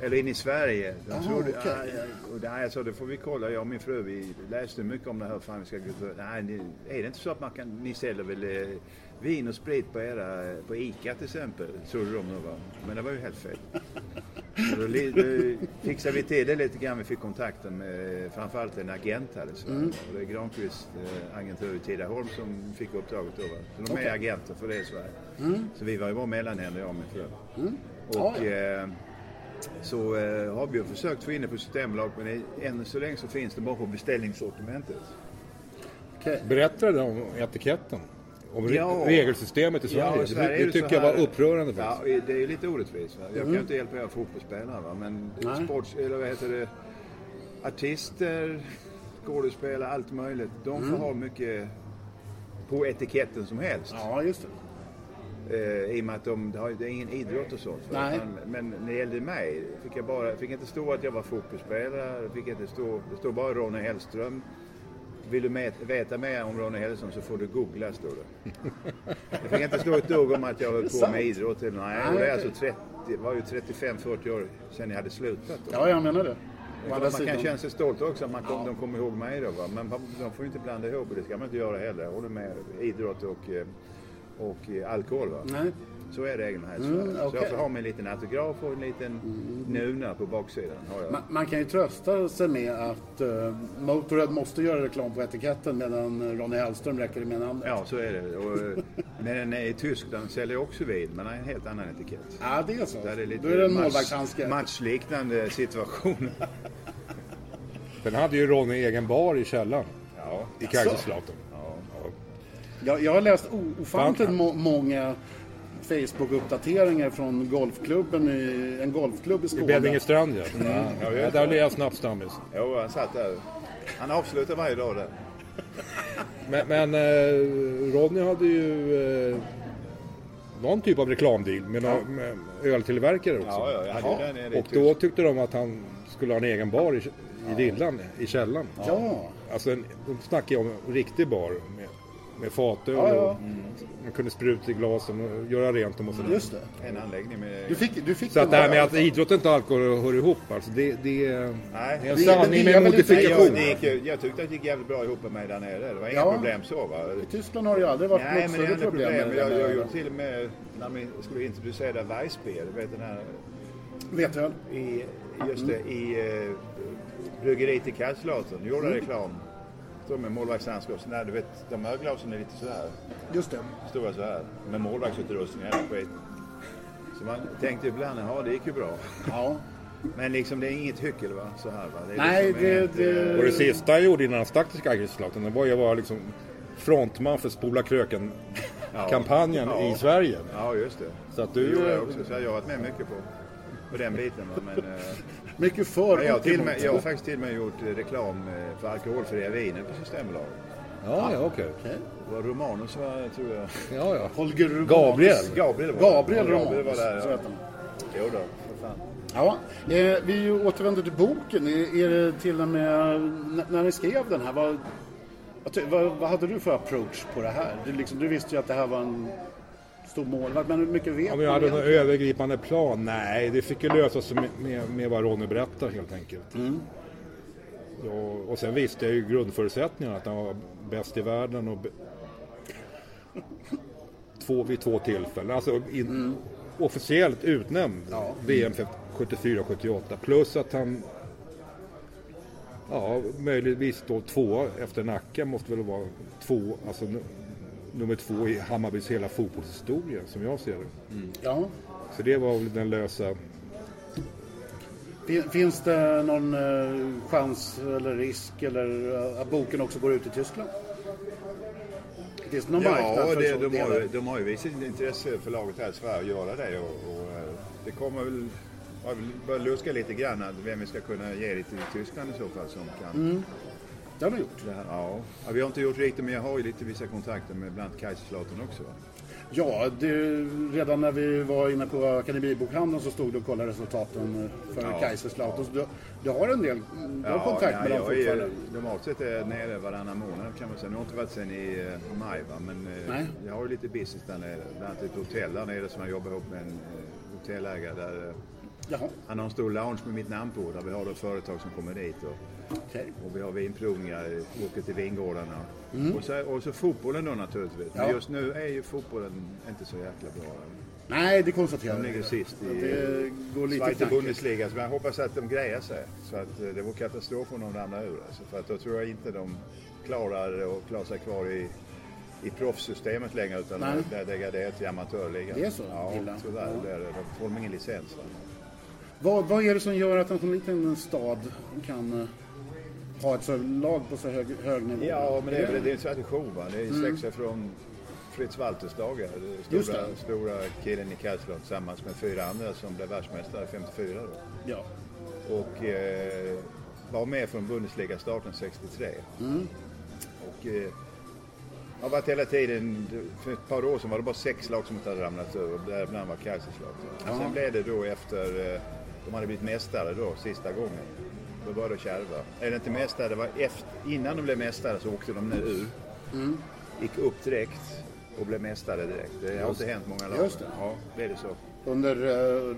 Eller in i Sverige. De Aha, trodde, okej. "Ah, ja, jag sa, det får vi kolla. Jag och min fru vi läste mycket om det här. Fan, vi ska. Nej, är det inte så att man kan, ni säljer väl eh, vin och sprit på, era, på ICA till exempel? Trodde de nog. Men det var ju helt fel. [laughs] Då, li- då fixade vi till det lite grann. Vi fick kontakten med framförallt en agent här i Sverige. Och det är Granqvist eh, agentur i Tidaholm som fick uppdraget då. Så de Okej. är agenter för det i Sverige. Så vi var ju bara mellanhänder jag och min fru. Ja, Och ja. eh, så eh, har vi ju försökt få in det på Systembolag men än så länge så finns det bara på beställningssortimentet. Okej. Berättade om etiketten? Om Ja. regelsystemet i Sverige? i Sverige det tycker jag var upprörande Ja, faktiskt. det är lite orättvist. Va? Jag kan ju inte hjälpa er fotbollsspelare va? men Nej. sports, eller vad heter det, artister, skådespelare, allt möjligt. De får ha mycket på etiketten som helst. Ja, just det. Eh, I och med att de, det är ingen idrott och sånt. Nej. Men, men när det gällde mig fick jag bara, fick inte stå att jag var fotbollsspelare. Fick inte stå, det står bara Ronny Hellström. Vill du veta mer om Ronny Hellström så får du googla, står det. Det fick inte stå ett dugg om att jag höll på med idrott. Eller, nej, är okej. alltså 30, det var ju 35-40 år sedan jag hade slutat. Då. Ja, jag menar det. Man andra kan känna sig stolt också att man kom, de kommer ihåg mig då. Va? Men de får ju inte blanda ihop och det ska man inte göra heller. Jag håller med idrott och, eh, och eh, alkohol. Va? Nej. Så är reglerna här i Mm, Sverige. Så jag får ha en liten autograf och en liten nuna på baksidan. Har jag. Man, man kan ju trösta sig med att uh, Motörhead måste göra reklam på etiketten medan Ronny Hellström räcker med namnet. Ja, så är det. Och, eh, men i Tyskland säljer också vin, men har en helt annan etikett. Ja, det är så. Där är Då är det en match- målvaktshandske. matchliknande situation. [laughs] Sen hade ju Ronny egen bar i källaren Ja. i Kaiserslautern. Jag, jag har läst ofantligt Fan. må, många Facebook-uppdateringar från golfklubben i, en golfklubb i I Skåne. Beddingestrand ja. Ja, ja. just Där blev jag snabbstammis. Jo, han satt där. Han avslutar varje dag där. [laughs] Men, men eh, Ronny hade ju eh, någon typ av reklamdeal med, nå- med öltillverkare också. Ja, ja, jag hade Jaha. den i Och då tyckte de att han skulle ha en egen bar i, i villan, i källaren. Ja, Alltså en, de snackar ju om en riktig bar med, med fatöl Ja, ja. och man kunde spruta i glasen och göra rent dem och sådär. just det. En anläggning med... Du fick, du fick Så att det här där. med att idrott och inte alkohol hör ihop, alltså det, det, är- Nej. det är en Det- men det sanning med Nej, jag, modifikation. det gick, ju- jag tyckte att det gick jävligt bra ihop med mig där nere. Det var inga Ja. problem så va. I Tyskland har det ju aldrig varit Nej, något men det större problem. problem. med Jag, det jag där. gjorde till och med när vi skulle introducera Weissbier, du vet den här Vet jag. i, just det, i eh, bryggeriet i Kaiserslautern. Gjorde reklam. Stod med målvaktshandskar där, du vet, de här glasen är lite så här. Just det. Stora så här. Med målvaktsutrustning och skit. Så man tänkte ibland, ja det gick ju bra. Ja. Men liksom det är inget hyckel va, så här va. Det är Nej, liksom det- inget, det- eh, Och det sista han gjorde innan han stack till Kaiserslautern, det var ju att vara liksom frontman för Spola Kröken-kampanjen Ja. i Sverige. Ja, just det. Så att Det du... gjorde jag också, så jag har varit med mycket på, på den biten. Va? Men, eh, [laughs] Mycket för men jag, till med, jag har faktiskt till och med gjort eh, reklam eh, för alkoholfria viner på Systembolaget. Ja, ja, okej. Okej. Det var Romanus var, tror jag. [laughs] Ja, ja. Holger Romanus. Gabriel. Gabriel var Gabriel. Romanus. Gabriel var där, ja. Jo då, för fan. Ja, eh, vi återvänder till boken. Är, det till och med, när ni skrev den här, vad, vad, vad hade du för approach på det här? Du, liksom, du visste ju att det här var en stor målvakt, men hur mycket vet Om jag hade någon övergripande plan? Nej, det fick ju lösa sig med, med, med vad Ronny berättar helt enkelt. Ja, och sen visste jag ju grundförutsättningarna att han var bäst i världen och två, vid två tillfällen. Alltså in, officiellt utnämnd VM 74-78. Plus att han Ja, möjligtvis då två efter Nacka måste väl vara två, alltså nummer två i Hammarbys hela fotbollshistoria som jag ser det. Ja. Så det var väl den lösa... Fin- Finns det någon eh, chans eller risk eller eh, att boken också går ut i Tyskland? Finns det någon marknad Ja, för det, de, har, de har ju visat intresse för laget här i Sverige att göra det. Och, och, eh, det kommer väl... Jag vill börja luska lite grann vem vi ska kunna ge det till Tyskland i så fall som kan... Det har gjort. Det här, ja. ja, vi har inte gjort riktigt men jag har ju lite vissa kontakter med bland annat Kaiserslautern också. Va? Ja, det, redan när vi var inne på Akademibokhandeln så stod du och kollade resultaten för Ja. Kaiserslautern. Så du, du har en del du har kontakt med dem jag är, fortfarande? normalt är jag nere varannan månad kan man säga. Nu har jag inte varit sen i eh, maj va? men eh, Nej. jag har ju lite business där nere. Bland annat ett hotell där nere som jag jobbar ihop med en eh, hotellägare där Jaha, han har en stor lounge med mitt namn på där vi har då företag som kommer dit. Och, okej. och vi har vinprovningar, åker till vingårdarna. Och, så, och så fotbollen då naturligtvis. Men Mm. Ja. just nu är ju fotbollen inte så jäkla bra. Nej, det konstaterar De jag. ligger sist i Det går lite Zweite. Bundesliga. Så jag hoppas att de grejar sig. Så att eh, det vore katastrof om de ramlar ur. Alltså. För att då tror jag inte de klarar att klara sig kvar i, i proffssystemet längre. Utan Nej. de är degraderat till amatörligan. Det är så Ja, illa? tyvärr. Ja. Det. De får de ingen licens. Va? Vad, vad är det som gör att en sån liten stad kan eh, ha ett så lag på så hög, hög nivå? Ja, men det är, det är en tradition. Va? Det sträcker sig från Fritz Walters dagar. Stora, stora killen i Kaiserslautern tillsammans med fyra andra som blev världsmästare 54 då. Ja. och eh, var med från Bundesliga-starten 63. Och eh, har varit hela tiden, för ett par år sedan var det bara sex lag som inte hade ramlat ur däribland var Kaiserslautern. Ja. sen blev det då efter, eh, de hade blivit mästare då sista gången. Då började det kärva. Eller inte mästare, det var efter, innan de blev mästare så åkte de nu ur. Gick upp direkt och blev mästare direkt. Det har inte hänt många lag. Just det. Ja, blev det så. Under uh,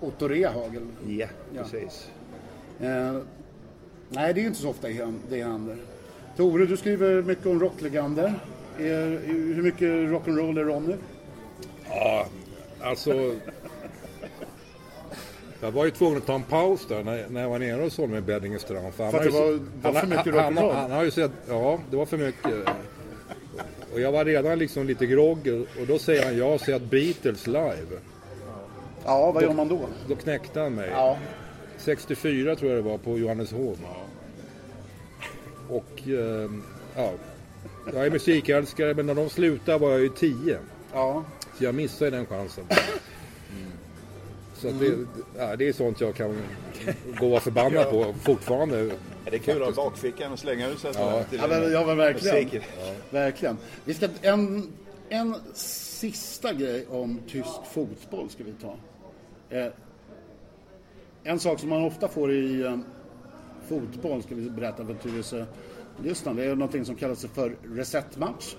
Otto Rehagel. Ja, Ja. precis. Eh, nej, det är ju inte så ofta det händer. Tore, du skriver mycket om rocklegender. Är, hur mycket rock'n'roll är Ronny? Ja, alltså... Jag var ju tvungen att ta en paus där när, när jag var nere hos honom i Beddingestrand. För, han För att det ju var- se- var han- för mycket han, han, han har ju sett, ja, det var för mycket. Och jag var redan liksom lite groggy och då säger han, jag har sett Beatles live. Ja, vad gör man då? Då knäckte han mig. Ja, 64 tror jag det var på Johanneshov. Och eh, ja, jag är musikälskare men när de slutade var jag ju 10. ja. Så jag missade den chansen. Så att det, ja, det är sånt jag kan gå och vara förbannad på fortfarande. Ja, det är kul att ha bakfickan och slänga ut sig Ja. Ja, men, ja, men verkligen. musiken. verkligen. Vi ska, en, en sista grej om tysk fotboll ska vi ta. Eh, en sak som man ofta får i eh, fotboll, ska vi berätta för Tyresö lyssnarna, det är någonting som kallas för resetmatch.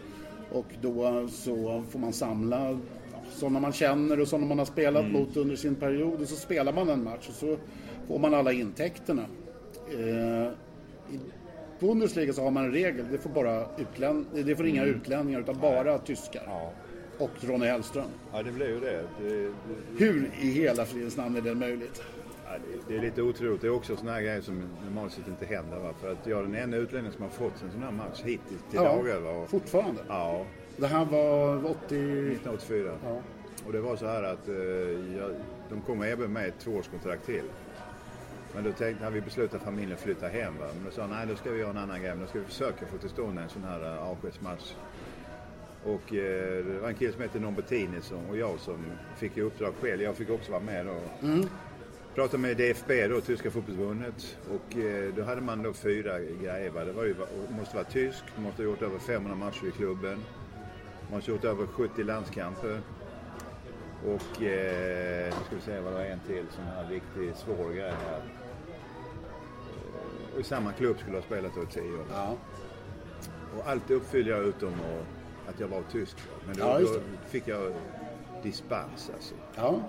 Och då så får man samla ja, sådana man känner och sådana man har spelat mot under sin period och så spelar man en match och så får man alla intäkterna. Eh, i Bundesliga så har man en regel, det får, bara utlän- det får inga utlänningar utan bara tyskar. Ja. Och Ronny Hellström. ja, det blir ju det. det, det Hur i hela fridens namn är det möjligt? Ja, det, det är lite otroligt. Det är också sådana här grejer som normalt sett inte händer. Va? För att jag är den enda utlänningen som har fått en sån här match hittills till dagar. Va? Och, fortfarande. ja, Det här var 80... 1984. Ja. Och det var så här att eh, jag, de kom och erbjöd mig ett tvåårskontrakt till. Men då tänkte, hade vi beslutat familjen flytta hem. Va? Men då sa nej, då ska vi göra en annan grej. Men då ska vi försöka få till stånd en sån här uh, avskedsmatch. Och eh, det var en kille som hette Nombertini som, och jag som fick i uppdrag själv. Jag fick också vara med då. Pratade med DFB då, Tyska fotbollsförbundet. Och eh, då hade man då fyra grejer. Va? Det var ju, måste vara tysk, måste ha gjort över 500 matcher i klubben. Du måste ha gjort över 70 landskamper. Och eh, nu ska vi se vad det var en till sån här riktigt svår grej här. Eh, Och i samma klubb skulle jag ha spelat då i 10 år. Ja. Och allt uppfyllde jag utom och, att jag var tysk. Men då, Ja, då fick jag dispens alltså. ja.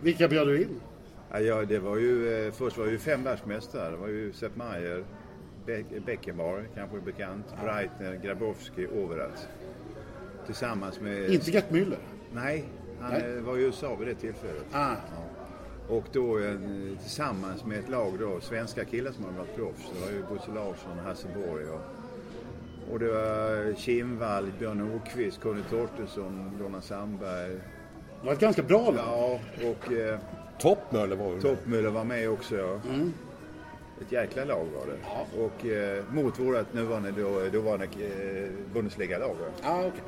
Vilka bjöd du in? Ja, ja, det var ju, eh, först var det ju fem världsmästare. Det var ju Sepp Maier, Be- Beckenbauer, kanske bekant, Breitner, Grabowski, Overath. Tillsammans med... Inte Gert Müller? Nej, han Nej. eh, var i USA vid det tillfället. Ah. Ja. Och då eh, tillsammans med ett lag då, svenska killar som hade varit proffs. Det var ju Bosse Larsson, Hasse Borg och, och det var Kimvall, Björn Åkvist, Conny Torstensson, Donna Sandberg. Det var ett ganska bra lag. Ja, och eh, Toppmöller var det. Toppmöller var med också. Ja. Mm. Ett jäkla lag var det. Och eh, mot vårt nuvarande då, dåvarande eh, Bundesliga-lag. va. Ah, okej.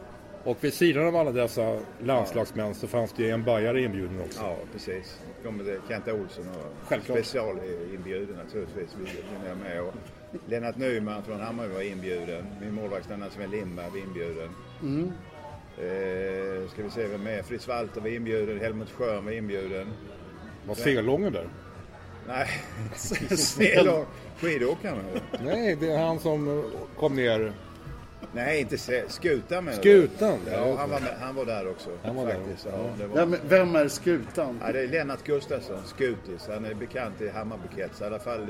Och vid sidan av alla dessa landslagsmän så fanns det ju en bajare inbjuden också. Ja, precis. Kenta Olsson och Självklart. specialinbjuden naturligtvis. Vi vi är med och Lennart Nyman från Hammarby var inbjuden. Min målvaktstränare Sven Lindberg var inbjuden. Mm. Eh, ska vi se vem mer? Fritz Walter var inbjuden. Helmut Schön var inbjuden. Var Selången där? Nej, [laughs] Selång. Skidåkaren? Nej, det är han som kom ner. Nej, inte Se- Skutan menar? Skutan? Ja, han var, med, han var där också. Han var där faktiskt. också, Ja, det var... Vem, vem är skutan? Ja, det är Lennart Gustafsson, Skutis. Han är bekant i Hammarbykretsar. I alla fall eh,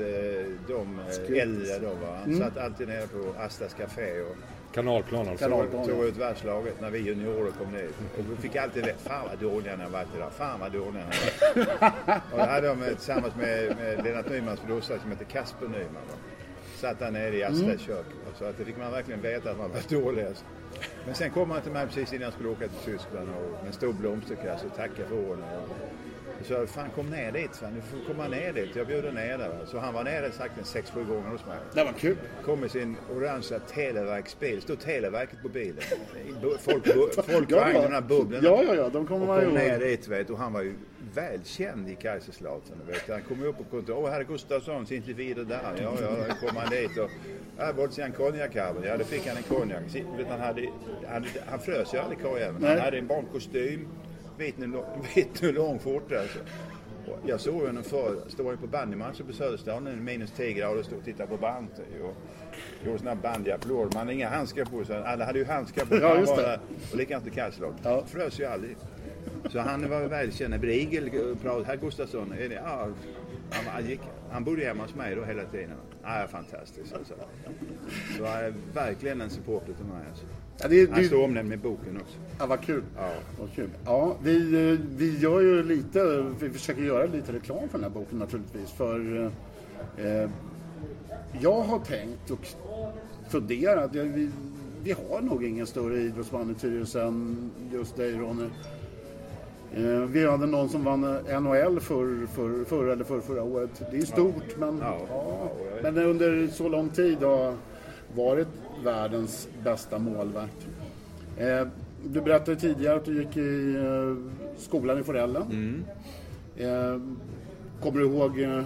de eh, Skutis. äldre då. Va? Han satt alltid nere på Astas Café och Kanalplan alltså. Kanal- tog, tog ut världslaget när vi juniorer kom ner. Och vi fick alltid det. Fan vad dåliga ni har varit idag. Fan vad dåliga ni har varit. [laughs] och då hade de eh, tillsammans med, med Lennart Nymans brorsa som heter Kasper Nyman. Då. Satt där nere i Astas kök. Så att det fick man verkligen veta att man var dålig. Alltså. Men sen kom han till mig precis innan jag skulle åka till Tyskland och med en stor blomsterkasse och tackade för åren. Och så fan kom ner dit, fan. du får komma ner dit. Jag bjuder ner dig. Så han var nere sagt en sex, sju gånger hos mig. Det var kul. Kom med sin orangea Televerksbil. Stod Televerket på bilen. [laughs] Folk, folk de där bubblorna. Ja, ja, ja, de kommer och man kom ihåg. ner dit vet och han var ju välkänd i Kaiserslautern. Vet du. Han kom upp på kontoret. Åh, herr Gustafsson, sind Sie wieder där? Ja, ja, då kom han dit och wollte Sie en konjak haben? Ja, då fick han en konjak. Han, hade, han, han frös ju aldrig karljäveln. Han hade en barnkostym, vit vit nylonskjorta. Alltså. Och Jag såg honom förr, stod på bandymatcher på Söderstaden, en minus 10 grader och stod och tittade på band. Och gjorde sådana här bandyapplåder. Man hade inga handskar på sig. Alla hade ju handskar på sig. Ja, just det. Och likadant i kallslag. Ja. Frös ju aldrig. Så han var välkänd. Brigel pratade, herr Gustafsson, är det, ja, han, han, gick, han bodde hemma hos mig då hela tiden. Ja, fantastiskt alltså. Så han är verkligen en supporter till mig alltså. Ja, det, Han står omnämnd i boken också. ja, vad kul. Ja. Vad kul. Ja, vi, eh, vi gör ju lite, vi försöker göra lite reklam för den här boken naturligtvis. För eh, jag har tänkt och funderat, vi, vi har nog ingen större idrottsman i Tyresö än just dig Ronny. Eh, vi hade någon som vann NHL för, för, förra eller för, förra året. Det är stort men, Ja. ja, Ja, men under så lång tid har varit världens bästa målvakt. Eh, du berättade tidigare att du gick i eh, skolan i Forellen. Mm. Eh, kommer du ihåg eh,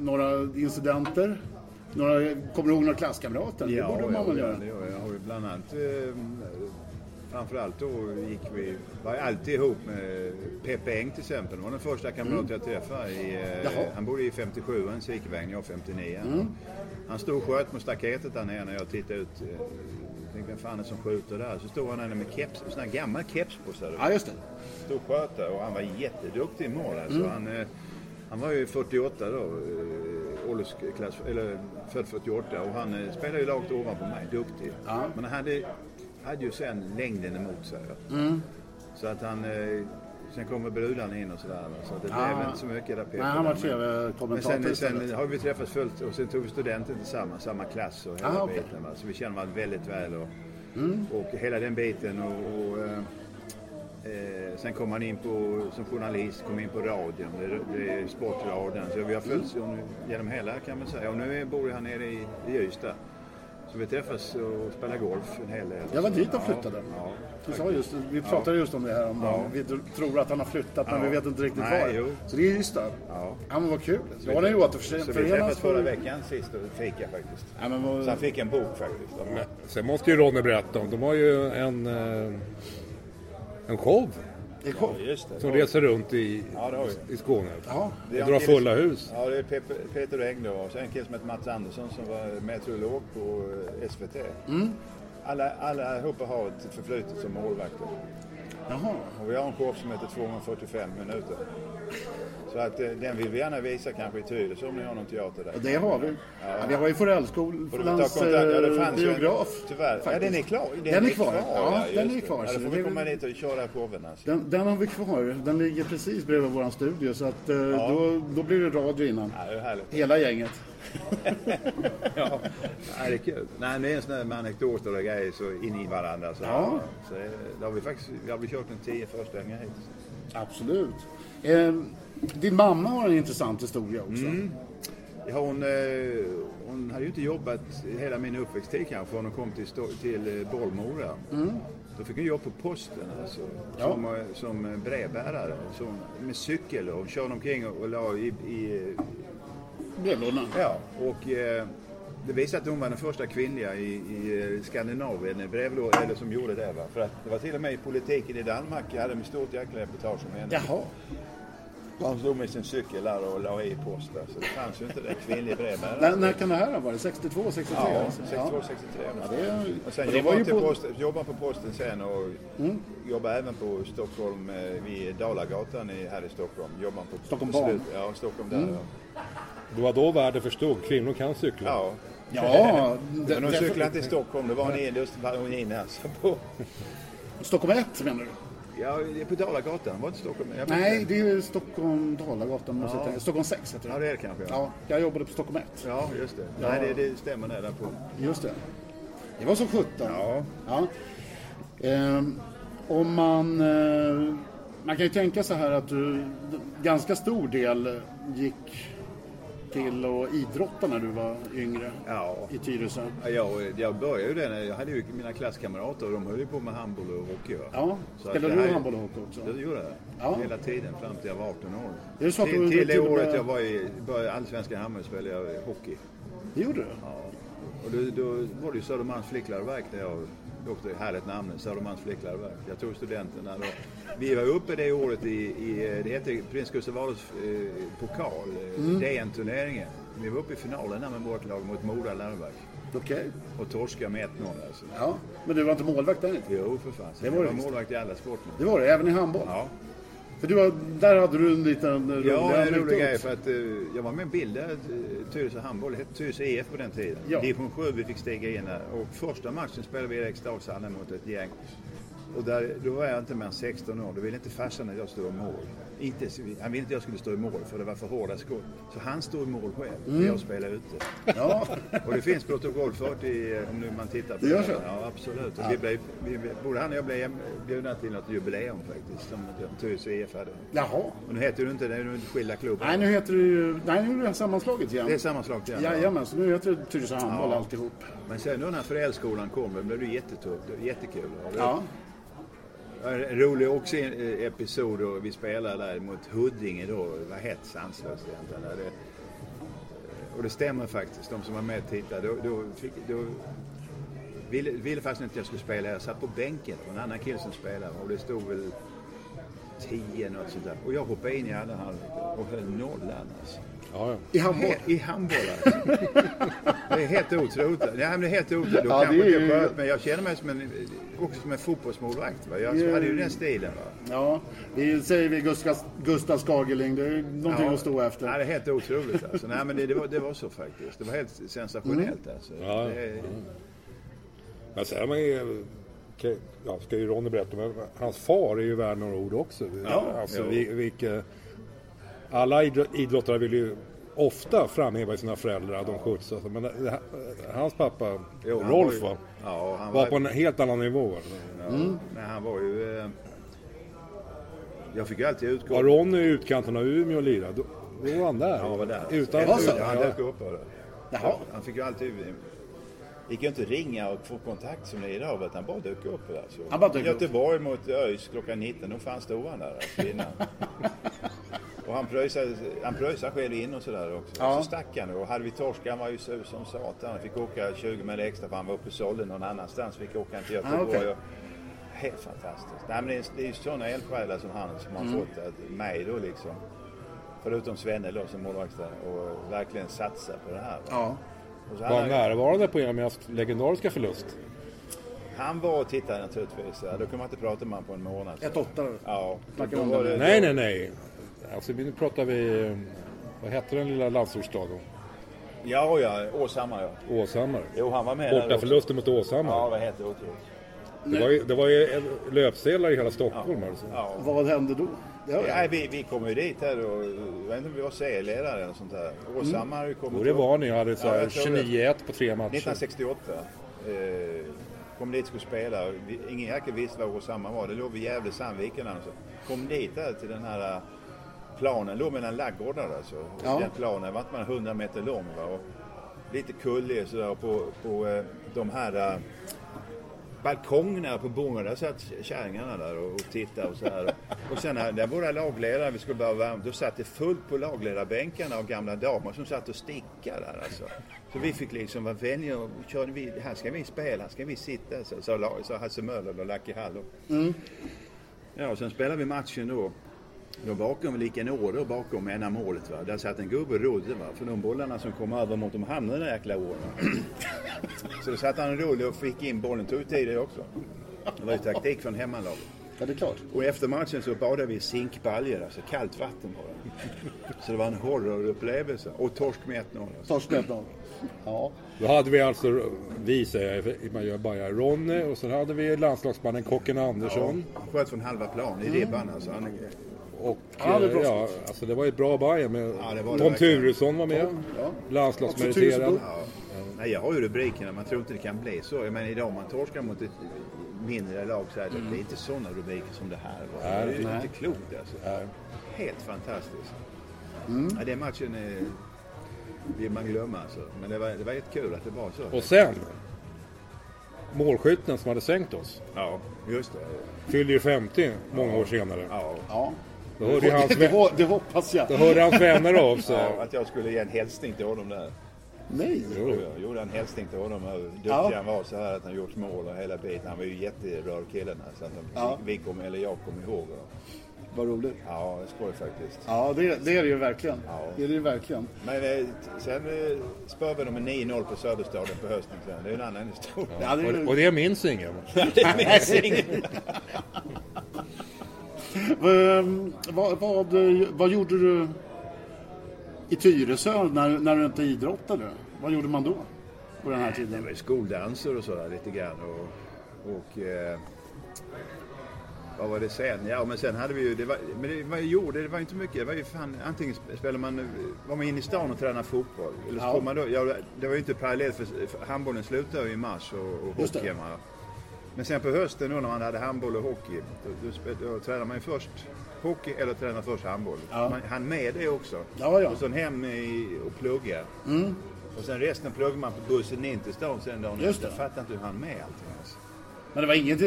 några incidenter? Några, kommer du ihåg några klasskamrater? det borde man väl ja, göra? det gör jag. Jag har ju bland annat, eh, framförallt då gick vi, var jag alltid ihop med Peppe Eng till exempel. Det var den första kamrat jag träffade. I, eh, Mm. Jaha. Mm. han bodde i 57, en Sikevägen, jag 59. Han stod och sköt mot staketet där nere när jag tittade ut. eh, Tänkte, vem fan är det som skjuter där? Så stod han där med keps, en sån här gammal keps på sig. Ja, just det. Stod och sköt där och han var jätteduktig i mål alltså. Mm. Han, eh, han var ju 48 då, åldersklass, eller född 48 och han spelade ju lågt ovanpå mig, duktig. Ja. Men han hade, hade ju sen längden emot sig. Mm. Så att han, eh, sen kommer brudarna in och sådär. Så det Ja. blev inte så mycket där. Nej, han var där, men- men tv-kommentator sen, sen har vi träffats fullt och sen tog vi studenten tillsammans, samma klass och hela Ah, okej. biten. Va? Så vi känner varandra väldigt väl. Och, Mm. och hela den biten. Och, och, eh, eh, sen kom han in på, som journalist, kom in på radion, det, det är sportradion. Så vi har följts Mm. genom hela kan man säga. Och nu bor han nere i, i Ystad. Så vi träffas och spelar golf en hel del. Jag var Så- dit och ja, flyttade. Ja, Vi, sa just, vi pratade just om det här om. Ja. Vi tr- tror att han har flyttat men Ja. vi vet inte riktigt Nej, var. jo. Så det är Ystad. ja. Ja men vad kul. Då har ni ju Så vi träffades förra för... veckan sist och fika faktiskt. Ja, men Så vad... han fick en bok faktiskt. mig. Sen måste ju Ronny berätta om, de har ju en, eh, en show Det. Ja, just det. som reser runt i, Ja, det har vi. i Skåne. Ja. Det drar fulla som- hus. Ja, det är Pepe, Peter Eng då. Och sen en kille som heter Mats Andersson som var meteorolog på eh, SVT. Mm. Alla, alla ihop har ett förflutet som målvakter. Jaha. Och vi har en show som heter 245 minuter. Så att eh, den vill vi gärna visa kanske i Tyresö om ni har någon teater där. Och Det har vi. Ja. vi har ju Forellskolans? Ja, ju en- biograf. Tyvärr. Ja, den är klar. Den är kvar. Ja, den är kvar. Ja, då får vi komma dit och köra showen alltså. Den, den har vi kvar. Den ligger precis bredvid våran studio så att eh, då, då blir det radio innan. Ja, det är härligt. Hela gänget. [laughs] Ja, ja, det är kul. Nej, det är en sån där med anekdoter och grejer så in i varandra. Så, Ja. så det, har vi faktiskt, vi har kört en tio föreställningar hittills. Absolut. Eh, din mamma har en intressant historia också. Mm. Ja, hon, eh, hon hade ju inte jobbat hela min uppväxttid kanske hon kom till, till eh, Bollmora. Då fick hon jobb på posten alltså, Mm. Ja. som, eh, som eh, brevbärare. Som, med cykel och hon körde omkring och, och la i, i, brevlådan. Ja, och eh, det visade att hon var den första kvinnliga i, i Skandinavien i brevlåda, eller som gjorde det. Va? För att det var till och med i politiken i Danmark, jag hade med stort jäkla reportage om henne. Jaha. Han stod med sin cykel där och la i post där, så det fanns ju inte det kvinnlig När, brevbärare. när kan det här ha varit? 62, 63? Ja, alltså? 62, 63. Ja, det, Och sen det jobbade på... Mm. posten, jobbade på posten sen och jobbade även på Stockholm, eh, vid Dalagatan i, här i Stockholm. Jobbade på Stockholm slut- Ja, Stockholm där. Mm. Ja. Det var då världen förstod, kvinnor kan cykla. ja. Ja, [laughs] det, Men det, cyklade inte i Stockholm, det var hon in, just var hon alltså på, Stockholm 1 menar du? Ja, det är på Dalagatan, var det inte Stockholm? Nej, det är Stockholm Dalagatan. Måste Ja. Stockholm 6 heter Ja, det. det är det kanske. Ja, Ja, jag jobbade på Stockholm 1. ja just det. Ja. Nej, det, det stämmer det där på. Just det. Det var så 17. Ja. ja. Ehm, om man... Eh, man kan ju tänka så här att du ganska stor del gick till att idrotta när du var yngre Ja. i Tyresö. Ja, Jag, började ju det när jag hade ju mina klasskamrater och de höll ju på med handboll och hockey. Va? Ja, spelade du här- handboll och hockey också? Det gjorde jag. Ja. Hela tiden fram till jag var 18 år. Är det så att till, till det och med- året jag var i allsvenska Hammarby spelade jag hockey. Det gjorde du? Ja. Och då, då var det ju Södermalms flickläroverk där jag åkte, härligt namn, Södermalms flickläroverk. Jag tog studenten där då. Vi var uppe det året i, i det hette Prins Gustav Adolfs eh, pokal, eh, Mm. DN-turneringen. Vi var uppe i finalen där med vårt lag mot Mora läroverk. Okej. Och torskade med 1-0 alltså. Ja, men du var inte målvakt där inte? Jo, för fan. Det var var det visst. målvakt i alla sporter. Det var det, även i handboll? Ja, För du där hade du en liten rolig ja en rolig grej för att eh, jag var med i en bild där, eh, Tyresö handboll, det hette Tyresö IF på den tiden. Ja. Division 7 vi fick stiga in där och första matchen spelade vi i Eriksdalshallen mot ett gäng. Och där, då var jag inte mer än 16 år, då ville inte farsan att jag stod i mål. Inte, han ville inte jag skulle stå i mål för det var för hårda skott. Så han stod i mål själv Mm. när jag spelade ute. Ja, [laughs] Och det finns protokoll fört i, om nu man tittar på Det gör så? Ja, absolut. Och vi blev, vi, både han och jag blev bjudna till något jubileum faktiskt, som Tyresö IF hade. jaha. Och nu heter det inte det, nu är det inte skilda klubbar. Nej, nu heter det ju... Nej, nu är det sammanslaget igen. Det är sammanslaget igen. Jajamän, så nu heter det Tyresö handboll Ja. alltihop. Men sen då när förälskolan kom, då blev det jättetufft. Jättekul. Ja. Eh, en rolig också eh, episod då vi spelade där mot Huddinge då. Det var helt sanslöst egentligen. Det, eh, och det stämmer faktiskt, de som var med och tittade. Då, då, fick, då ville, ville faktiskt inte att jag skulle spela. Jag satt på bänken och en annan kille som spelade och det stod väl 10 något sånt där. Och jag hoppade in i andra halvlek och höll nollan alltså. Ja, ja. I handboll? He- I handboll alltså. [laughs] Det är helt otroligt. Nej, men det är helt otroligt. Då Ja, kanske det är ju- skönt, men jag känner mig som en, också som en fotbollsmålvakt. Va? Jag Ja. hade ju den stilen. Va? Ja, det säger vi Gustav, Gustav Skagerling. Det är någonting att stå efter. Ja, det är helt otroligt alltså. Nej, men det, det, var, det var så faktiskt. Det var helt sensationellt alltså. Ja. Det, Men sen är man ju... Ja, ska ju Ronny berätta, men hans far är ju värd några ord också. Ja, alltså, vi, alla idro- idrottare vill ju ofta framhäva sina föräldrar, att de skjutsar. Men det, hans pappa, Jo, han Rolf, var ju- va, ja, han var var, på en helt annan nivå. ja, Nej, han var ju... Eh, jag fick ju alltid utgå. Var Ronny i utkanten av Umeå och lirade, då, då var han där. Ja, han var där. Utan? Ja, han ja, dök upp. Jaha. Han fick ju alltid... gick ju inte ringa och få kontakt som det är idag utan bara dök upp där. Så. Han bara dök upp. Göteborg mot ÖIS klockan 19, då fanns stod han där alltså, innan. [laughs] och han pröjsade, han pröjsade själv in och sådär också. Ja. Så stack han och hade vi torskat, han var ju sur som satan. Han fick åka 20 mil extra för han var uppe och sålde någon annanstans. Fick åka till Göteborg. Ah, och, helt fantastiskt. Nej, men det, är, det är ju sådana eldsjälar som han som Mm. har fått att, mig då liksom. Förutom Svenne då som målvakt där, och verkligen satsa på det här. va. Ja. Och så var han, han närvarande på er mest legendariska förlust. han var och tittade naturligtvis. Ja, Då kunde man inte prata med honom på en månad. så. Ett åtta. Ja. Snackar då var det- Nej, nej, nej. Alltså, nu pratar vi... Vad hette den lilla landsortsstaden? Ja, ja. Åshammar ja. Åshammar. Jo, han var med där också. Bortaförlusten mot Åshammar. Ja, det var helt otroligt. Det var ju, det var ju löpsedlar i hela Stockholm. Alltså. Ja. Vad hände då? Det jag. Nej, vi, vi kom ju dit här och jag vet inte om vi var serieledare eller sånt där. Åshammar har ju kommit Jo, det var ni. hade så Ja, här jag tror det. 29-1 på tre matcher. 1968. Eh, kom dit och skulle spela. Ingen jäkel visste vad Åshammar var. Det låg vid Gävle-Sandviken alltså. Kom dit där till den här planen. Låg mellan laggårdar alltså. Ja. Den planen var man 100 meter lång. Va? Och lite kullig sådär. På, på eh, de här... eh, balkong där på Bornholm. Där satt kärringarna där och, och tittade och så här. Och sen när, våra lagledare, vi skulle börja värma, då satt det fullt på lagledarbänkarna och gamla damer som satt och stickade där alltså. Så vi fick liksom vara vänliga och körde vi, här ska vi spela, här ska vi sitta, så sa så Hasse Möller och Lucky Hallo. Ja, och sen spelade vi matchen då. Då bakom, lika en år då bakom ena målet va. Där satt en gubbe och rodde va. För de bollarna som kom över mot de hamnade i den där jäkla åren. Så då satt han och rodde och fick in bollen. Tog tid det också. Det var ju taktik från hemmalaget. Ja, det är klart. Och efter matchen så badade vi i zinkbaljor, alltså kallt vatten bara. Så det var en horrorupplevelse. Och torsk med 1-0. Alltså. Torsk med Ja. Då hade vi alltså, vi säger man gör bara Ronny och sen hade vi landslagsmannen Kocken Andersson. Han sköt från halva plan i ribban alltså. Han, Och Ja, det eh, ja, alltså det var ett bra Bajen med Ja, det var det Tom. Turesson var med. Ja. Landslagsmeriterad. Ja. Nej, jag har ju rubrikerna, man tror inte det kan bli så. Jag menar idag om man torskar mot ett mindre lag så är det, det är inte sådana rubriker som det här var. Nej, det är nej. inte klokt alltså. Helt fantastiskt. Ja, den matchen är, vill man glömma alltså. Men det var, det var jättekul att det var så. Och sen, målskytten som hade sänkt oss, Ja, just det. fyllde ju 50 många år senare. Ja. Ja. Då hörde, hans, Det, det hoppas jag. då hörde hans vänner av sig. Ja, att jag skulle ge en hälsning till honom där. Nej. Jo, jag gjorde en hälsning till honom hur duktig Ja. han var så här att han gjort mål och hela biten. Han var ju jätterörd killen här, så att de, Ja. vi kom, eller jag kom ihåg honom. Vad roligt. Ja, det skoj faktiskt. Ja, det, det är det ju verkligen. Ja. Det är det ju verkligen. Men eh, sen eh, spöade vi dem med 9-0 på Söderstaden på hösten sen. Det är en annan historia. Ja, det är Och, och det minns ingen. [laughs] det minns ingen. [laughs] Ehm, vad, vad, vad gjorde du i Tyresö när, när du inte idrottade? Vad gjorde man då? På den här Det tiden? var ju skoldanser och sådär lite grann. Och, och eh, vad var det sen? Ja men sen hade vi ju, det var, men det var ju, jo, det var inte mycket. Det var ju fan, antingen spelade man, var man inne i stan och tränade fotboll. Eller så Ja. man då, ja, det var ju inte parallellt för, för handbollen slutade ju i mars och, och det. hockeyn. Men sen på hösten då när man hade handboll och hockey, då, då, då tränade man ju först hockey eller tränade först handboll. Ja. Man hann med det också. Ja, ja. Och sen hem i, och plugga. Mm. Och sen resten pluggade man på bussen in till stan sen dagen Just det. Jag fattar inte hur han med allting alltså. Men det var inget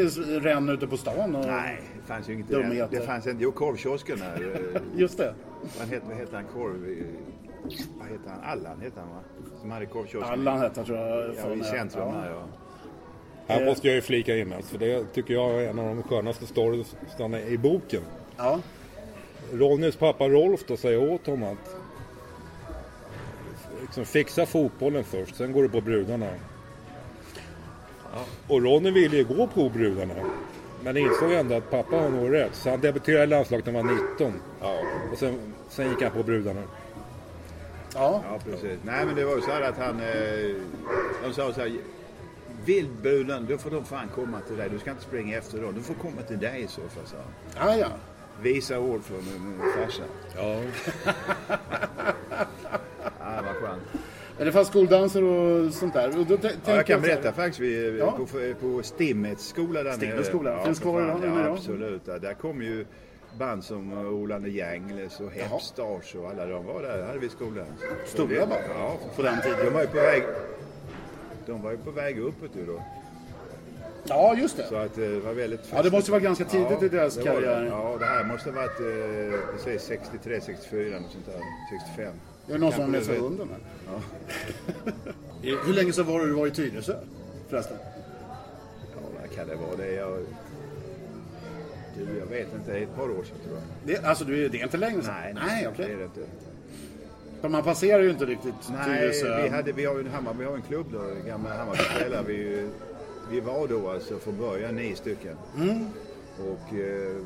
ränn ute på stan? Och... Nej, det fanns ju inget. Dumheter. Det fanns inte. Jo, korvkiosken här. [laughs] Just det. Vad hette, vad hette han? Korv... eh, Vad hette han? Allan hette han va? Som hade korvkiosken. Allan hette han, tror jag. Ja, i centrum Ja. här ja. Här måste jag ju flika in alltså, för det tycker jag är en av de skönaste storiesarna i boken. Ja. Ronnys pappa Rolf då säger åt honom att liksom, fixa fotbollen först, sen går du på brudarna. Och Ronny ville ju gå på brudarna. Men insåg ändå att pappa har nog rätt. Så han debuterade i landslaget när han var 19. Ja, Och sen, sen gick han på brudarna. Ja. ja, precis. Nej, men det var ju så här att han... Eh, de sa så här... Vildbulen, då får de fan komma till dig. Du ska inte springa efter dem. De får komma till dig i så fall, sa han. Ja, ja. Visa ord från min farsa. Ja. [laughs] Ja, vad skönt. Men Det fanns skoldanser och sånt där. Och då Ja, jag kan berätta faktiskt. Vi, Ja. på, på Stimmets skola där Stimmets skola. Finns för kvar idag, Ja, absolut. Ja, Där kom ju band som Olander Gängles och Hepstars och alla de var där. hade vi skolan. Stora band Ja, på den tiden. de var ju på väg... De var ju på väg uppåt ju då. Ja, just Så det. att eh, det var väldigt... Ja, det måste vara ganska tidigt i deras det det. karriär. Ja, det här måste ha varit eh, precis 63, 64 något sånt där. 65. Är det någon som har med sig det- hunden? Hur länge sedan var det du var i Tyresö? Förresten? Ja, vad kan det vara? Det är jag... Du, jag vet inte. Det är ett par år sedan tror jag. Det, alltså, du- det är inte länge sedan? Nej, Nej det okej. är det inte. För man passerar ju inte riktigt Nej, Tyresö. vi, hade, vi har ju en, Hammar, vi har en klubb då, gamla Hammarby spelare. Vi, vi var då alltså från början nio stycken. Mm. Och eh,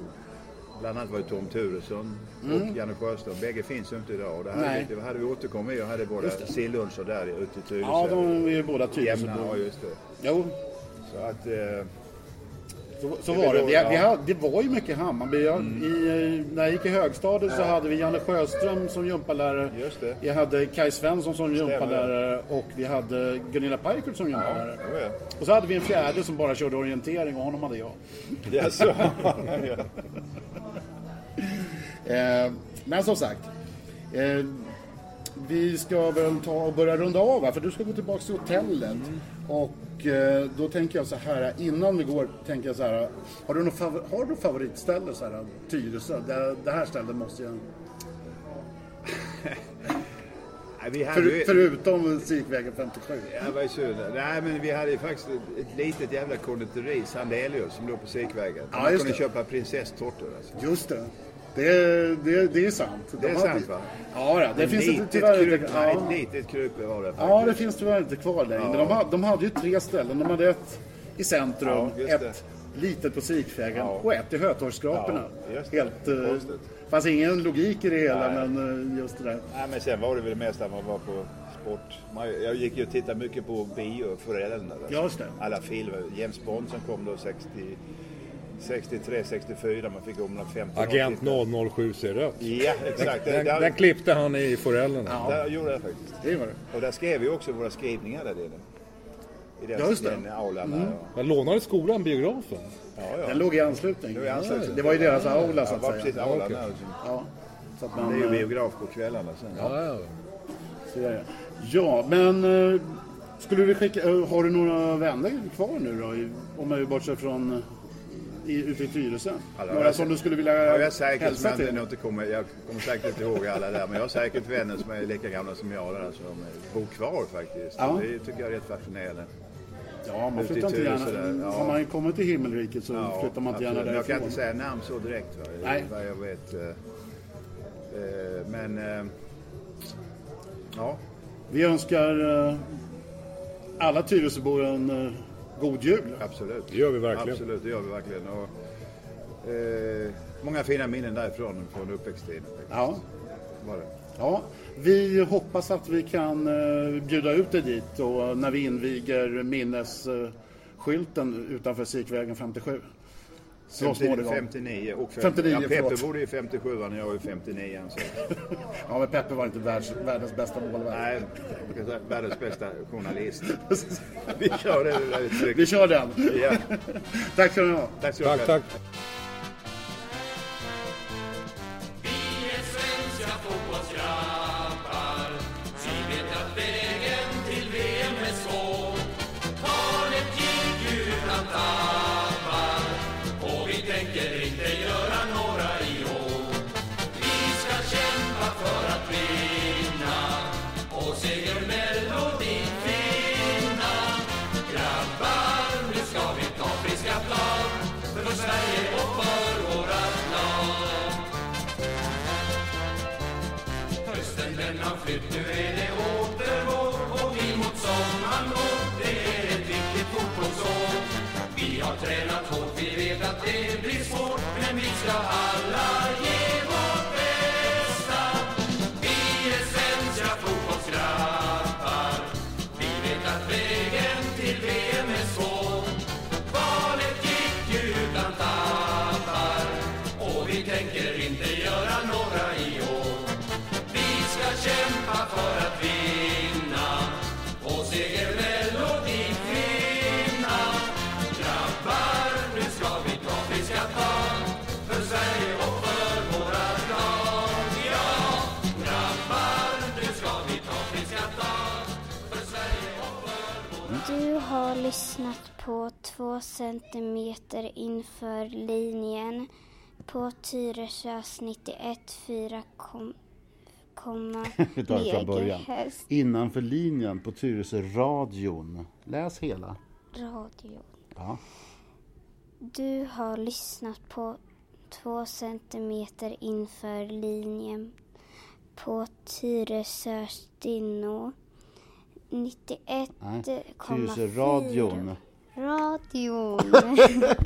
bland annat var ju Tom Turesson och Janne Sjöström. Bägge finns ju inte idag. Och det hade, Mm. Nej. vi, det hade vi återkommit och hade båda silluncher där ute i Tyresö. Ja, de är ju båda Tyresö. Jämna, ja just det. Jo, Så att... Eh, så, så Det var det. Vi, ja. vi hade, det var ju mycket Hammarby. Jag, i, eh, när jag gick i högstadiet så hade vi Janne Sjöström som gympalärare. just det. Vi hade Kaj Svensson som gympalärare och vi hade Gunilla Parkert som gympalärare. Ja, ja. Och så hade vi en fjärde som bara körde orientering och honom hade jag. [laughs] Ja. Eh, men som sagt. Eh, vi ska väl ta och börja runda av här, för du ska gå tillbaka till hotellet. Och Och eh, då tänker jag så här, innan vi går, tänker jag så här. Har du något, favor- har du favoritställe så här, Tyresö? Det, det här stället måste jag... [laughs] Nej, För, ju- förutom musikvägen 57. Ja, vad synd. Nej, men vi hade ju faktiskt ett, ett litet jävla konditori, Sandelius, som låg på Sikvägen. Ja, Man kunde det. köpa prinsesstårtor. Alltså. Just det. Det, det, det är sant. Det är sant, va? Ja, det, Ett finns inte, tyvärr kryp, inte. Ja. ett litet kryp var det faktiskt. ja, det finns tyvärr inte kvar längre. Men Ja. de, hade, de hade ju tre ställen. De hade ett i centrum, Ja, ett litet på Sikvägen Ja. och ett i Hötorgsskraporna. Ja, just det. Helt... eh, fanns ingen logik i det hela, Nej. men eh, just det där. Nej, men sen var det väl mest att man var på sport. Man, jag gick ju och tittade mycket på bio föräldrarna. Alltså. Ja, just det. Alla filmer. James Bond som kom då 60, 63, 64. Man fick om 50 år Agent titta. 007 ser rött. Ja, exakt. Den, där, den klippte han i Forellerna. Ja. där gjorde jag faktiskt. Det var det. Och där skrev vi också våra skrivningar där inne. I den, Ja, just det. den aulan där. ja. Jag lånade skolan biografen. Ja, ja. Den låg i anslutning. Det var i anslutning. Det var ju deras aula så att säga. precis aulan där. Ja, så att Det man... är ju eh, biograf på kvällarna sen. Ja, ja. så är det. Ja, men... eh, Skulle du skicka... eh, Har du några vänner kvar nu då? Om vi bortser från... I, ute i Tyresö? Alla Några har som jag- du skulle vilja Ja, jag säkert, hälsa men till? jag, inte kommer, jag kommer säkert inte ihåg alla där, men jag har säkert vänner som är lika gamla som jag där, som bor kvar faktiskt. Ja. Det tycker jag är rätt fascinerande. Ja, man flyttar inte gärna... där, ja. Har man kommit till himmelriket så Ja, flyttar man inte gärna. Men Jag kan därifrån. inte säga namn så direkt, va? Nej. vad jag vet. eh, eh, Men, eh, ja, Vi önskar eh, alla Tyresöbor en god jul. absolut. Det gör vi verkligen. Absolut, det gör vi verkligen. Och, eh, många fina minnen därifrån från uppväxttiden. Ja. Var det. Ja, vi hoppas att vi kan eh, bjuda ut dig dit och när vi inviger minnesskylten utanför Sikvägen 57. Så 50, småningom. 59 och 50. 59, ja, Peppe förlåt. bodde i 57 och jag är 59 så. [laughs] Ja, men Peppe var inte världs, världens bästa målvakt. Nej, man kan säga världens bästa journalist. [laughs] Vi kör det Vi kör den. Ja, Tack ska ni ha. tack så mycket. Tack, det blir svårt, men vi ska alla ge vårt bästa. Vi är svenska fotbollsgrabbar. Vi vet att vägen till VM är svår. Valet gick ju utan tappar och vi tänker inte göra några i år. Vi ska kämpa för att vinna två centimeter inför linjen på Tyresös 91,4 kom, komma [laughs] Vi tar det från början. Innanför linjen på Tyresö radion. Läs hela. radio. Ja. Du har lyssnat på två centimeter inför linjen på Tyresö Stinno 91,4 Nej, Tyresö radion. Radion. [laughs]